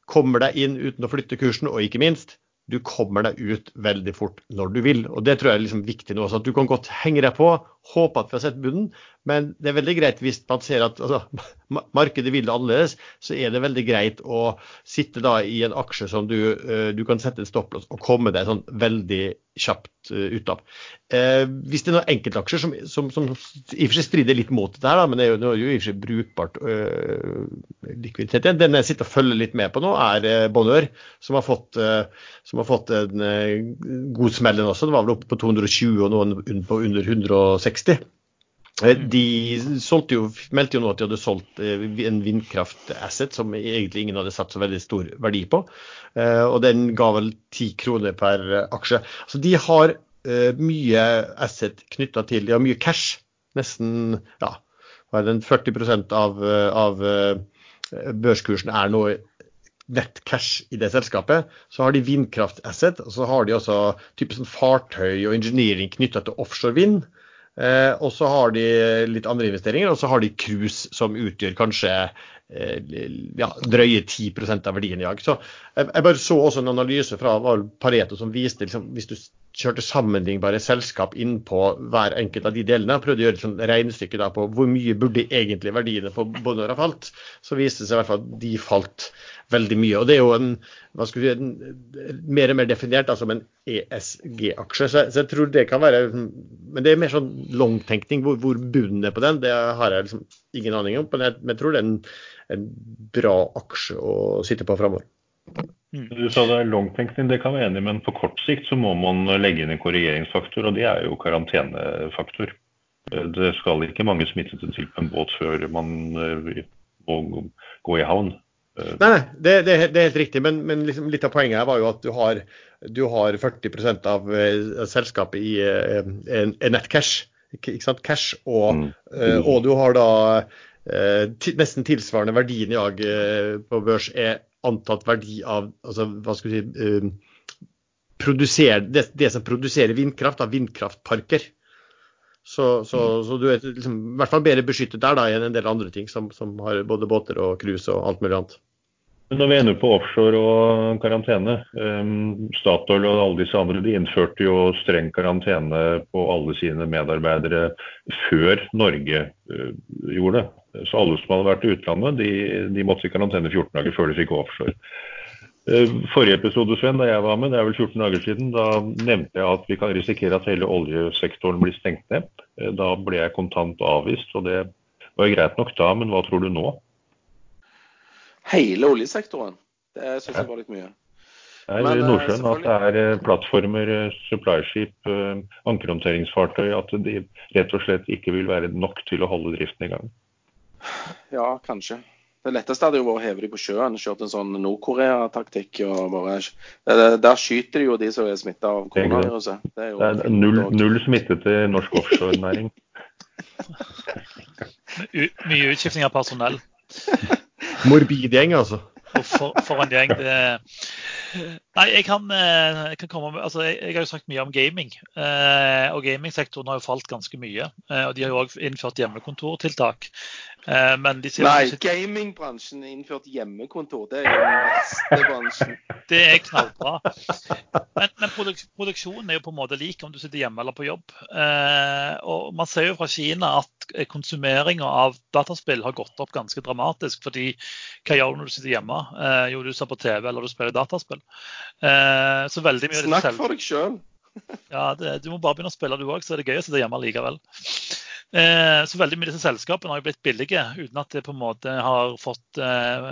kommer deg inn uten å flytte kursen, og ikke minst, du kommer deg ut veldig fort når du vil. Og Det tror jeg er liksom viktig nå. så at Du kan godt henge deg på, håpe at vi har sett bunnen, men det er veldig greit hvis man ser at altså, markedet vil det annerledes, så er det veldig greit å sitte da i en aksje som du, uh, du kan sette en stopplås og komme deg sånn veldig kjapt uh, ut av. Eh, hvis det er noen enkeltaksjer som, som, som, i og for seg strider litt mot dette, her, men det er jo, det er jo i og for seg brukbart likviditet igjen. Den jeg sitter og følger litt med på nå, er Bonheur, som har fått, som har fått en god smell også. Det var vel oppe på 220 og noen på under 160. Eh, mm. De jo, meldte jo nå at de hadde solgt eh, en vindkraftasset som egentlig ingen hadde satt så veldig stor verdi på. Eh, og den ga vel ti kroner per aksje. Så de har mye asset knytta til De har mye cash. Nesten ja, 40% av, av børskursen er nå nettcash i det selskapet. Så har de vindkraftasset, og så har de også type sånn fartøy og engineering knytta til offshore vind. Eh, og så har de litt andre investeringer, og så har de cruise, som utgjør kanskje eh, ja, drøye 10 av verdien i dag. Så jeg, jeg, bare så også en analyse fra Pareto som viste liksom, hvis du kjørte sammenlignbare selskap inn på hver enkelt av de delene, og prøvde å gjøre et regnestykke på hvor mye burde egentlig verdiene på Bonheur ha falt, så viste det seg i hvert fall at de falt veldig mye. Og det er jo en, hva skal vi si, mer og mer definert da, som en ESG-aksje. Så, så, jeg tror det kan være Men det er mer sånn langtenkning. Hvor, hvor bunnen er på den, det har jeg liksom ingen aning om. Men jeg, men jeg tror det er en, en, bra aksje å sitte på framover. Du sa det er langtenkning, det kan være enig men på kort sikt så må man legge inn en korrigeringsfaktor, og det er jo karantenefaktor. Det skal ikke mange smittede til på en båt før man eh, må gå i havn. Nei, nei det, det, det, er helt riktig. Men, men liksom litt av poenget her var jo at du har, du har 40% av uh, selskapet i en, en nettcash. Ikke, sant? Cash. Og, mm. uh, og du har da nesten tilsvarende verdien i dag på børs er antatt verdi av altså, hva skal vi si, det, det, som produserer vindkraft, av vindkraftparker. Så, så, mm. så, du er liksom, i hvert fall bedre beskyttet der da, enn en del andre ting som, som har både båter og cruise og alt mulig annet. Når vi ender på offshore og karantene um, Statoil og alle disse andre de innførte jo streng karantene på alle sine medarbeidere før Norge uh, gjorde det. Så alle som hadde vært i utlandet, de, de måtte i karantene 14 dager før de fikk offshore. Uh, forrige episode Sven, da jeg var med, det er vel 14 dager siden, da nevnte jeg at vi kan risikere at hele oljesektoren blir stengt ned. Uh, da ble jeg kontant avvist, og det var greit nok da, men hva tror du nå? Hele oljesektoren. Det syns jeg var litt mye. Det er i eh, Nordsjøen at det er eh, plattformer, eh, supplyskip, ankerhåndteringsfartøy. At de rett og slett ikke vil være nok til å holde driften i gang. Ja, kanskje. Det letteste hadde jo vært å heve dem på sjøen. Kjørt en sånn Nord-Korea-taktikk. Der skyter de jo de som er smitta av koronaviruset. Det er, det er null, null smitte til norsk offshorenæring. Mye utskifting av personell. Morbid gjeng, altså. For, for, en gjeng. Nei, jeg kan, eh, jeg kan, komme med altså jeg, jeg, har jo sagt mye om gaming. Eh, og gamingsektoren har jo falt ganske mye. Eh, og de har jo òg innført hjemmekontortiltak. Eh, Nei, gamingbransjen innført hjemmekontor. Det er jo den verste bransjen. Det er knallbra. Men, men produk produksjonen er jo på en måte lik om du sitter hjemme eller på jobb. Eh, og man ser jo fra Kina at konsumeringa av dataspill har gått opp ganske dramatisk. fordi hva gjør du når du sitter hjemme? Eh, jo, du ser på TV eller du spiller dataspill. Eh, så veldig mye Snakk for deg sjøl. ja, det, du må bare begynne å spille du òg, så er det gøy å sitte hjemme likevel. Eh, så veldig mye av disse selskapene har jo blitt billige uten at det på en måte har fått eh,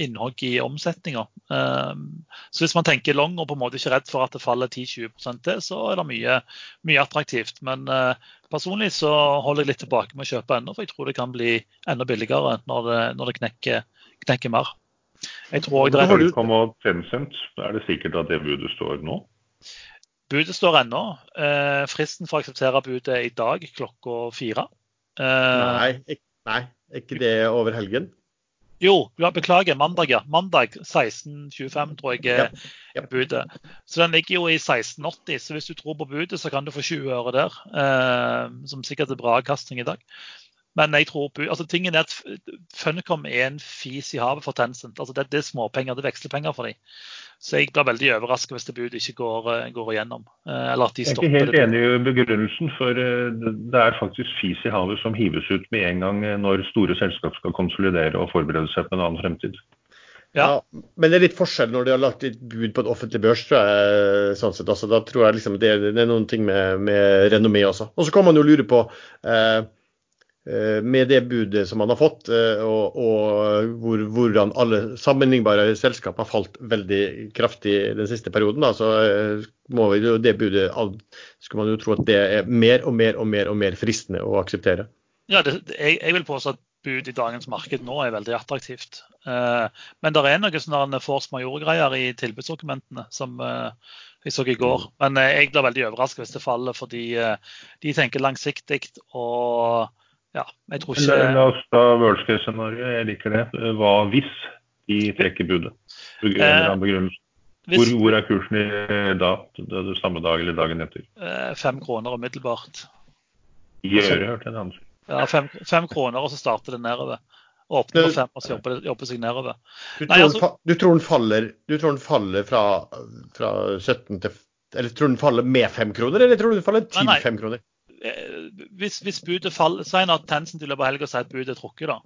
innhogg i omsetninga. Eh, så hvis man tenker long og på en måte ikke er redd for at det faller 10-20 til, så er det mye, mye attraktivt. Men personlig så holder jeg litt tilbake med å kjøpe ennå, for jeg tror det kan bli enda billigere når det, når det knekker, knekker, mer. Jeg tror det er... Tencent, er det sikkert at det budet står nå? Budet står ennå. Eh, fristen for å akseptere budet er i dag klokka fire. Eh, nei, ikke, nei, ikke det over helgen? Jo, beklager. Mandag, ja. Mandag 16.25 tror jeg er ja, ja. budet. Så den ligger jo i 1680, så hvis du tror på budet, så kan du få 20 øre der. Eh, som sikkert er bra avkastning i dag. Men jeg tror, altså tingen er at Funcom er en fis i havet for Tencent. altså Det, det er småpenger, det er vekslepenger for dem. Så jeg blir veldig overrasket hvis det budet ikke går, eh, går igjennom. Eh, eller at de stopper det. Jeg er ikke helt enig i begrunnelsen, for det er faktisk fis i havet som hives ut med en gang når store selskap skal konsolidere og forberede seg på en annen fremtid. Ja. ja. Men det er litt forskjell når de har lagt et bud på en offentlig børs. tror jeg, sånn sett. Altså, da tror jeg liksom det, det, er noen ting med, med renommé også. Og så kan man jo lure på eh, eh, med det budet som man har fått, eh, og, og hvor, hvordan alle sammenlignbare selskap har falt veldig kraftig den siste perioden, da, så eh, må jo det budet skulle man jo tro at det er mer og mer og mer og mer fristende å akseptere. Ja, det, jeg, jeg vil påstå at bud i dagens marked nå er veldig attraktivt. Eh, men det er noen sånne force major-greier i tilbudsdokumentene som eh, jeg så i går. Men eh, jeg blir veldig overrasket hvis det faller, fordi de tenker langsiktig. og ja, jeg tror ikke... La oss ta worst case-scenarioet, jeg liker det. Hva hvis de trekker budet? Hvor, hvor, er kursen i da? Det, det samme dag eller dagen etter? Fem kroner umiddelbart. I øre, hørte jeg det annen ja, fem, fem, kroner, og så starter det nedover. Åpner på fem, og så jobber, jobber seg nedover. Du tror, Nei, altså, du tror, den, faller, du tror den faller fra, fra 17 til Eller tror du den faller med fem kroner, eller tror du den faller til fem kroner? Eh, hvis, hvis budet faller Si at tensen til løpet av helga sier at budet er trukket, da.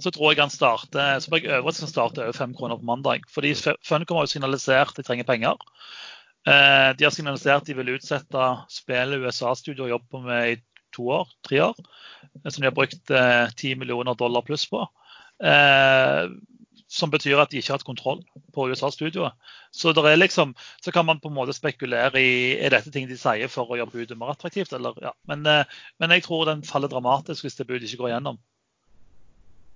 Så tror jeg han starter så blir jeg overrasket han starter over fem kroner på mandag. Fordi Funcom har jo signalisert de trenger penger. Eh, de har signalisert de vil utsette spillet USA-studio jobber med i to år, tre år, som de har brukt ti 10 millioner dollar pluss på. Som betyr at de ikke har hatt kontroll på USA-studioet. Så, liksom, så kan man på en måte spekulere i er dette ting de sier for å gjøre budet mer attraktivt. Eller, ja. men, eh, men, jeg tror den faller dramatisk hvis det budet ikke går gjennom.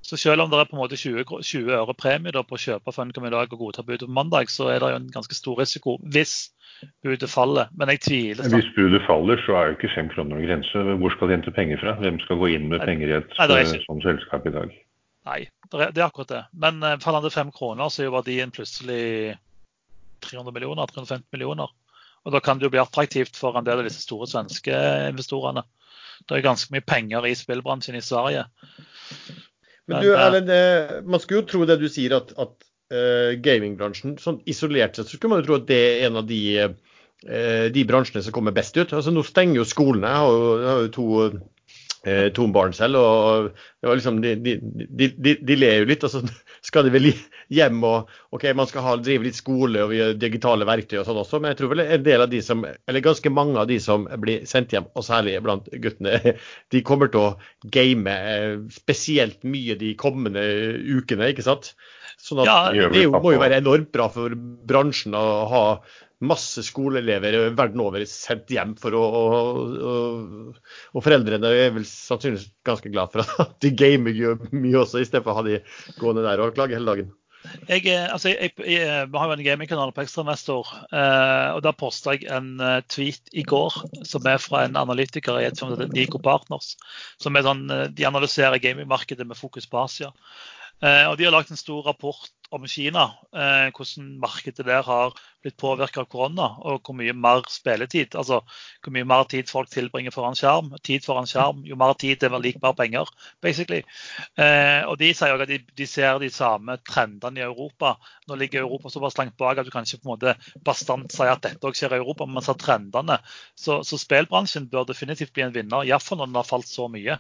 Så selv om det er på en måte 20, 20 øre premie på å kjøpe Funcom i dag og godta budet på mandag, så er det jo en ganske stor risiko hvis budet faller. Men jeg tviler. Hvis budet faller, så er jo ikke fem kroner noen grense. Hvor skal de hente penger fra? Hvem skal gå inn med penger i et eh, sånt selskap i dag? Nei, det er, akkurat det. Men uh, faller han til fem kroner, så er jo verdien plutselig 300 millioner, 350 millioner. Og da kan det jo bli attraktivt for en del av disse store svenske investorene. Det er ganske mye penger i spillbransjen i Sverige. Men du, eh, Erlend, man skulle jo tro det du sier, at, at uh, gamingbransjen. Sånn isolert sett så skulle man jo tro at det er en av de, uh, de bransjene som kommer best ut. Altså Nå stenger jo skolene. Jeg har jo, jeg har jo to, uh, to barn selv. og det var liksom, de, de, de, de, ler jo litt, og så skal de vel hjem og OK, man skal ha, drive litt skole og vi har digitale verktøy og sånn også, men jeg tror vel en del av de som, eller ganske mange av de som blir sendt hjem, og særlig blant guttene, de kommer til å game spesielt mye de kommende ukene, ikke sant? Sånn at ja, det må jo være enormt bra for bransjen å ha masse skoleelever verden over sendt hjem for å, og, og, foreldrene er vel sannsynligvis ganske glad for at de gamer mye også, i stedet for å ha de gående der og klage hele dagen. Jeg, altså, jeg, jeg, jeg har jo en gamingkanal på Ekstrainvestor, eh, og der posta jeg en uh, tweet i går som er fra en analytiker i et som heter Nico Partners. som er sånn, De analyserer gamingmarkedet med fokus på Asia. Eh, og De har lagt en stor rapport om Kina, eh, hvordan markedet der har blitt påvirka av korona, og hvor mye mer spilletid. Altså hvor mye mer tid folk tilbringer foran skjerm. Tid foran skjerm, jo mer tid, det er lik mer penger, basically. Eh, og De sier også at de, de, ser de samme trendene i Europa. Nå ligger Europa såpass langt bak at du kan ikke på en måte bastant si at dette også skjer i Europa, men man ser trendene. Så, så spillbransjen bør definitivt bli en vinner, iallfall når den har falt så mye.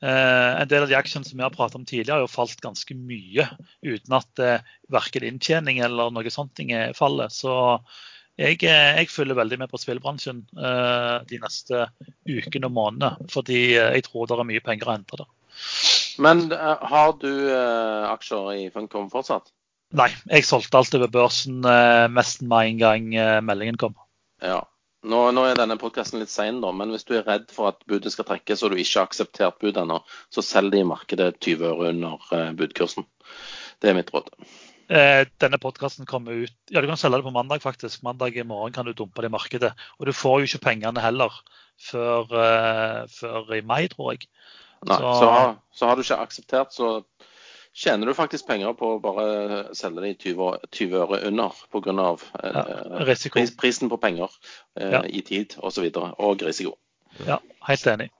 Eh, en del av de aksjene som vi har pratet om tidligere, har jo falt ganske mye uten at eh, verken inntjening eller noe sånt faller. Så jeg, eh, jeg, følger veldig med på spillbransjen de neste ukene og månedene. Fordi jeg tror det er mye penger å hente der. Men har du aksjer i Funcom fortsatt? Nei, jeg solgte alt over børsen nesten med en gang meldingen kom. Ja, nå, nå, er denne podkasten litt sein, men hvis du er redd for at budet skal trekkes og du ikke har akseptert budet ennå, så selg det i markedet 20 øre under eh, budkursen. Det er mitt råd. Eh, denne podkasten kommer ut Ja, du kan selge det på mandag, faktisk. Mandag i morgen kan du dumpe det i markedet. Og du får jo ikke pengene heller før, uh, før i mai, tror jeg. Nei, så, så, har, så har du ikke akseptert, så tjener du faktisk penger på å bare selge det i 20, 20 øre under pga. Ja, eh, pris, prisen på penger eh, ja. i tid osv. Og, og risiko. Ja, helt enig.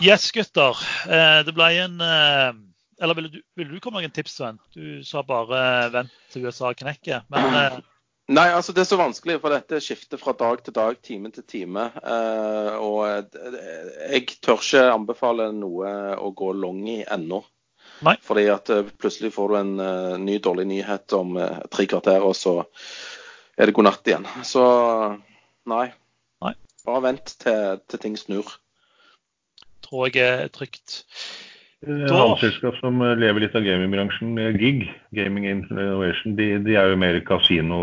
Yes, gutter. Eh, det ble en eh, Eller ville du, vil du komme med en tips, Sven? Du sa bare vent til USA knekker. Men Nei, altså det er så vanskelig, for dette skifter fra dag til dag, time til time. Og jeg tør ikke anbefale noe å gå long i ennå. Nei. Fordi at eh, plutselig får du en uh, ny dårlig nyhet om uh, tre kvarter, og så er det god natt igjen. Så nei. Nei. Bare vent til, til ting snur. tror jeg er trygt. Et annet selskap som lever litt av gamingbransjen, GIG, Gaming Innovation, de, de er jo mer kasino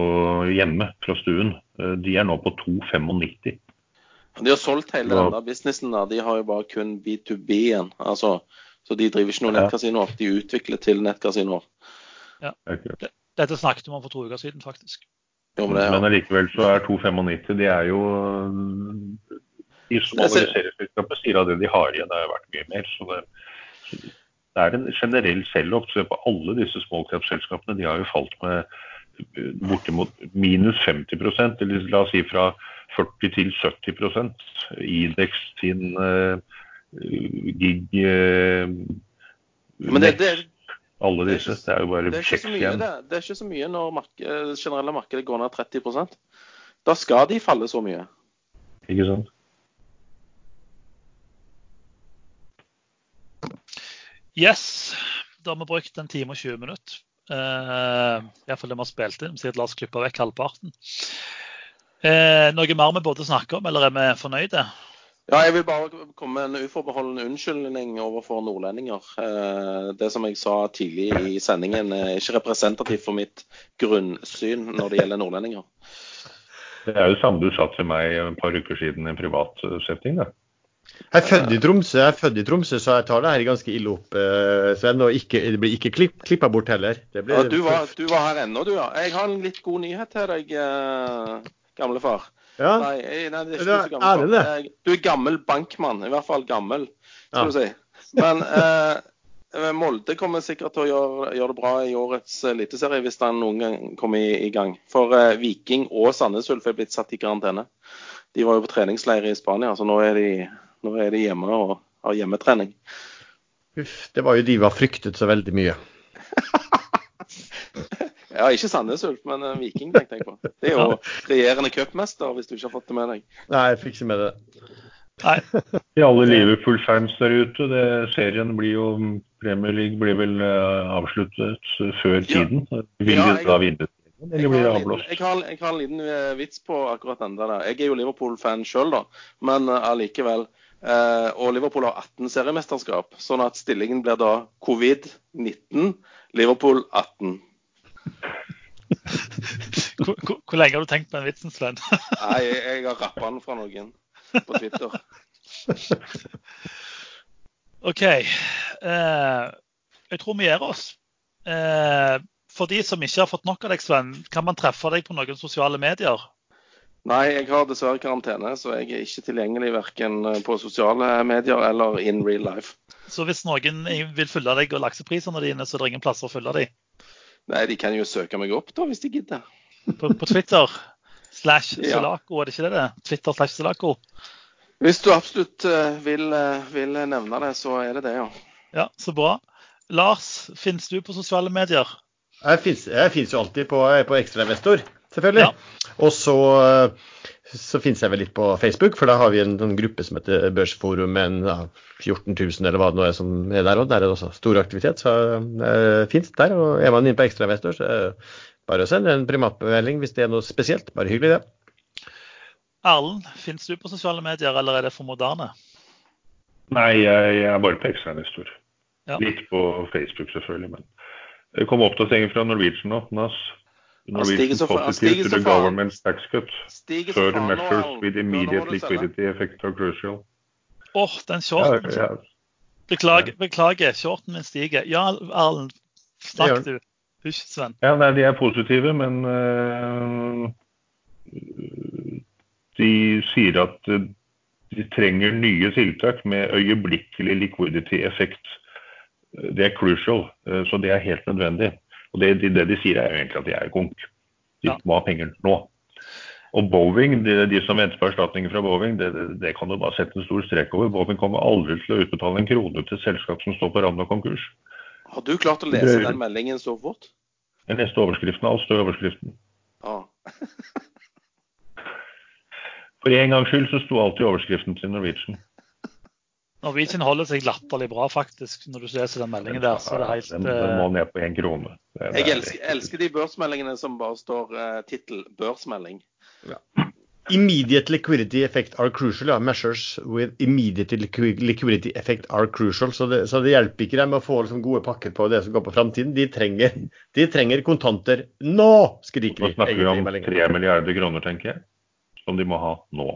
hjemme fra stuen. De er nå på 2,95. De har solgt hele Ja. den der businessen Da. De har jo bare kun B2B igjen. Altså, så de driver ikke noen Ja. nettkasinoer. De utvikler til nettkasinoer. Ja. Dette snakket vi om for to uker siden, faktisk. Jo, men det, Men ja. allikevel så er 2,95 De er jo De som analyserer selskapet, sier at det de har igjen, er verdt mye mer. Så det, det er en generell sell-off. Se på alle disse smallcap-selskapene. De har jo falt med bortimot minus 50% eller la oss si fra 40 til 70 Idex sin uh, gig eh, men det, det, Alle det er disse. ikke- Det er jo bare det, er ikke så mye, igjen. det, det er ikke så mye når mark- det generelle markedet går ned 30% Da skal de falle så mye. Ikke sant? Yes. Da har vi brukt en time og 20 minutter. Uh, Iallfall det vi har spilt inn. Sikkert la oss klippe vekk halvparten. Uh, noe mer vi burde snakke om, eller er vi fornøyde? Ja, jeg vil bare komme med en uforbeholden unnskyldning overfor nordlendinger. Eh, Det som jeg sa tidlig i sendingen, er ikke representativt for mitt grunnsyn når det gjelder nordlendinger. Det er jo det samme du sa til meg et par uker siden i en privat eh, setting. da. Jeg er født i Tromsø, jeg er født i Tromsø, så jeg tar det her ganske ille opp, eh, Sven. Og ikke, det blir ikke klipp, klippa bort heller. Det blir, Ja, du, var, du var her ennå, du, ja. Jeg har en litt god nyhet til deg, gamle far. Ja, Nei, nei, det er ikke du så gammel. Er det. Du er gammel bankmann. I hvert fall gammel, skal Ja. du si. Men eh, Molde kommer sikkert til å gjøre, gjøre det bra i årets eliteserie hvis den noen gang kommer i, i gang. For eh, Viking og Sandnes Ulf er blitt satt i karantene. De var jo på treningsleir i Spania, så nå er de, nå er de hjemme og har hjemmetrening. Uff, det var jo de vi har fryktet så veldig mye. Ja, ikke Sandnes Ulf, men eh, Viking, tenkte jeg på. Det er jo regjerende cupmester, hvis du ikke har fått det med deg. Nei, jeg fikk ikke med det. Nei. I alle Liverpool-fans der ute, det, serien blir jo Premier League blir vel eh, avsluttet før tiden. Vil Ja, jeg- da vinne eller blir det avblåst? jeg, har, jeg har en liten eh, vits på akkurat den der. Jeg er jo Liverpool-fan sjøl, da. Men allikevel. Uh, og Liverpool har 18 seriemesterskap, sånn at stillingen blir da covid-19, Liverpool 18. Hvor, hvor, hvor lenge har du tenkt på den vitsen, Sven? Nei, jeg, jeg har rappa den fra noen på Twitter. OK. Eh, jeg tror vi gir oss. Eh, for de som ikke har fått nok av deg, Sven, kan man treffe deg på noen sosiale medier? Nei, jeg har dessverre karantene, så jeg er ikke tilgjengelig verken på sosiale medier eller in real life. Så hvis noen vil følge deg og lakseprisene dine, så er det ingen plasser å følge deg. Nei, de kan jo søke meg opp, da, hvis de gidder. På, på Twitter slash Ja. Er det ikke det det? Twitter slash Solaco. Hvis du absolutt eh, vil, eh, vil nevne det, så er det det, ja. Ja, så bra. Lars, finnes du på sosiale medier? Jeg finnes, jeg finnes jo alltid på, på Ekstrainvestor, selvfølgelig. Ja. Og så, så finnes jeg vel litt på Facebook, for da har vi en, en gruppe som heter Børsforum med en, ja, 14 000 eller hva det nå er som er der. Og der er det også stor aktivitet. Så det er fint der. Og er man inne på Ekstrainvestor, så er bare å sende en primatmelding hvis det er noe spesielt. Bare hyggelig, det. Erlend, finnes du på sosiale medier, eller er det for moderne? Nei, jeg, jeg er bare på ekstrainvestor. Ja. Litt på Facebook selvfølgelig, men det kom oppdateringer fra Norwegian nå. NAS. Norwegian stiger to the government's tax cut. Further measures with immediate liquidity effect are crucial. Åh, den shorten. ja. Beklager, beklager, shorten min stiger. Ja, Erlend, snakk du. Husk, Sven. ja nei, de er positive, men uh, de sier at øh, de trenger nye tiltak med øyeblikkelig liquidity-effekt. Det er crucial, så det er helt nødvendig. Og det, det de sier er jo egentlig at de er konk. De Ja. må ha penger nå. Og Boeing, de, de som venter på erstatninger fra Boeing, det, det, kan du bare sette en stor strek over. Boeing kommer aldri til å utbetale en krone til et selskap som står på randen av konkurs. Har du klart å lese den meldingen så fort? Jeg leste overskriften. Alt står i overskriften. Ah. For en gangs skyld så sto alt i overskriften til Norwegian. Norwegian holder seg latterlig bra, faktisk, når du leser den meldingen der. så det er helt... Den, den må ned på én krone. Det, jeg elsker, elsker, de børsmeldingene som bare står uh, tittel 'børsmelding'. Ja. Immediate liquidity effect are crucial. Ja. Measures with immediate liquidity effect are crucial. Så det, så det hjelper ikke dem å få liksom, gode pakker på det som går på framtiden. De trenger, de trenger kontanter nå, skriker de. Nå snakker vi om tre milliarder kroner, tenker jeg, som de må ha nå.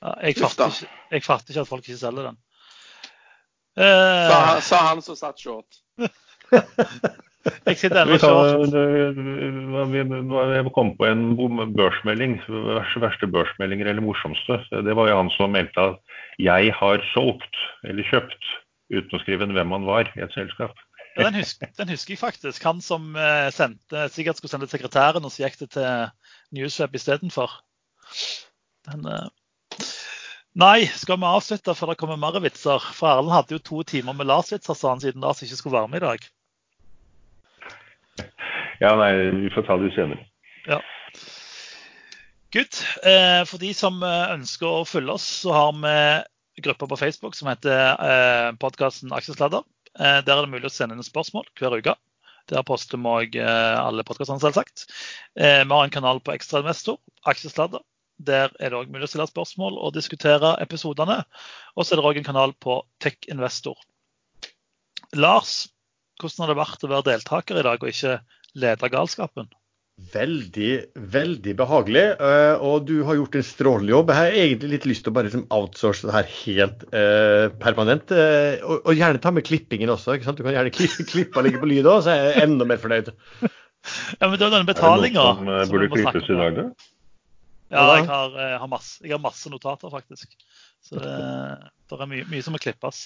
Jeg, fatter ikke, jeg, fatter ikke, at folk ikke selger den. Uh, sa, sa, han som satt short. jeg sitter ennå short. Jeg kom på en børsmelding. Verste børsmeldinger eller morsomste. Det var jo han som meldte at 'jeg har solgt' eller 'kjøpt' uten å skrive hvem han var i et selskap. Ja, den, husker, den, husker, jeg faktisk. Han som eh, sendte, sikkert skulle sende sekretæren, og så gikk det til Newsweb istedenfor. Den, eh, Nei, skal vi avslutte før det kommer mer vitser? For Erlend hadde jo to timer med Lars-vitser, sa han, siden Lars ikke skulle være med i dag. Ja, nei, vi får ta det senere. Ja. Good. Eh, for de som eh, ønsker å følge oss, så har vi grupper på Facebook som heter eh, podkasten Aksjesladder. Der er det mulig å sende inn spørsmål hver uke. Der poster vi òg alle podkastene, selvsagt. Vi har en kanal på Ekstrainvestor, Aksjesladder. Der er det òg mulig å stille spørsmål og diskutere episodene. Og så er det òg en kanal på TechInvestor. Lars, hvordan har det vært å være deltaker i dag og ikke lede galskapen? Veldig, veldig behagelig. Eh, og du har gjort en strålende jobb. Jeg har egentlig litt lyst til å bare liksom outsource det her helt eh, permanent. Eh, og, og, gjerne ta med klippingen også. ikke sant? Du kan gjerne klippe, klippe og ligge på lyd òg, så er jeg enda mer fornøyd. Ja, men det er denne betalinga Er det noe som burde klippes i dag, da? Ja, jeg har, jeg, har masse, jeg har, masse, notater, faktisk. Så det, det er mye, mye, som må klippes.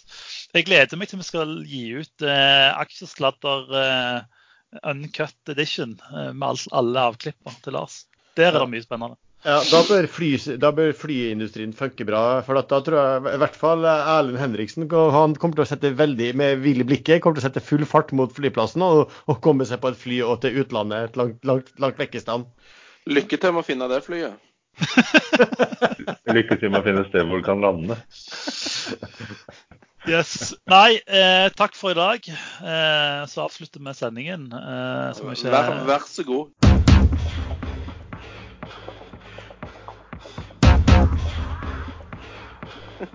Jeg gleder meg til vi skal gi ut eh, aksjesladder eh, uncut edition eh, med all, alle avklipper til Lars. Der er det mye spennende. Ja, da bør, fly, da bør, flyindustrien funke bra. For da tror jeg i hvert fall Erlend Henriksen han kommer til å sette veldig med hvil i blikket, kommer til å sette full fart mot flyplassen og, og komme seg på et fly og til utlandet langt, langt, langt vekk i stand. Lykke til med å finne det flyet. Lykke til med å finne sted hvor du kan lande. Yes. Nei, eh, takk for i dag. Eh, så avslutter vi sendingen. Eh, ikke... vær, vær, så god.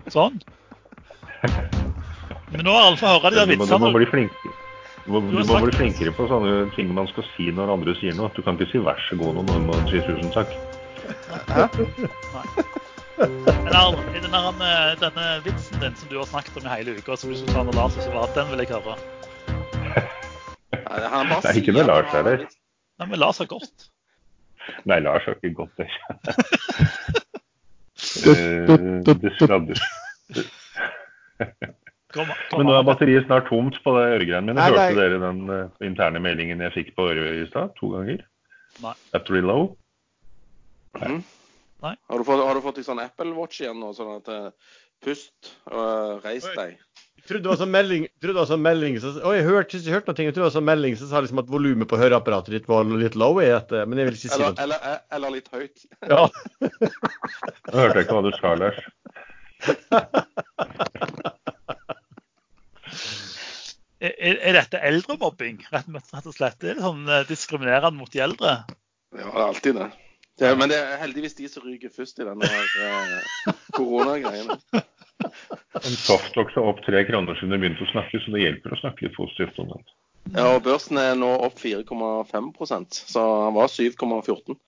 Sånn. Men nå har alle fått høre de der vitsene. Du må, bli flinkere. Du må, du må bli flinkere på sånne ting man skal si når andre sier noe. Du kan ikke si 'vær så god' når man sier 'tusen takk'. Hæ? Eller, denne, denne vitsen din som du har snakket om i hele uka, som du skulle ta med Lars ikke var, den vil jeg høre. Han bare det er ikke noe Lars heller. Nei, men Lars har gått. Nei, Lars har ikke gått, det. det sladder. Men nå er batteriet snart tomt på det øregreiene mine. Hørte dere den uh, interne meldingen jeg fikk på øret i stad? To ganger? Nei. Battery low? Mm. Har, du fått, har du fått en sånn Apple Watch igjen nå, sånn at uh, pust og reis deg? Jeg trodde det var sånn melding, trodde det var sånn melding så, Å, jeg hørte jeg hørte noe. Jeg trodde det var sånn melding som sa liksom at volumet på høreapparatet ditt var litt low. Etter, men jeg vil ikke si eller, noe. Eller, eller litt høyt. Ja. Nå hørte jeg ikke hva du sa, Lars. er, er, dette eldremobbing, rett, og slett? Er det sånn eh, diskriminerende mot de eldre? Ja, det er alltid det. Det, men det er heldigvis de som ryker først i denne eh, koronagreiene. Softox er opp tre kroner siden de begynte å snakke, så det hjelper å snakke litt positivt om den. Ja, og børsen er nå opp 4,5% så han var 7,14.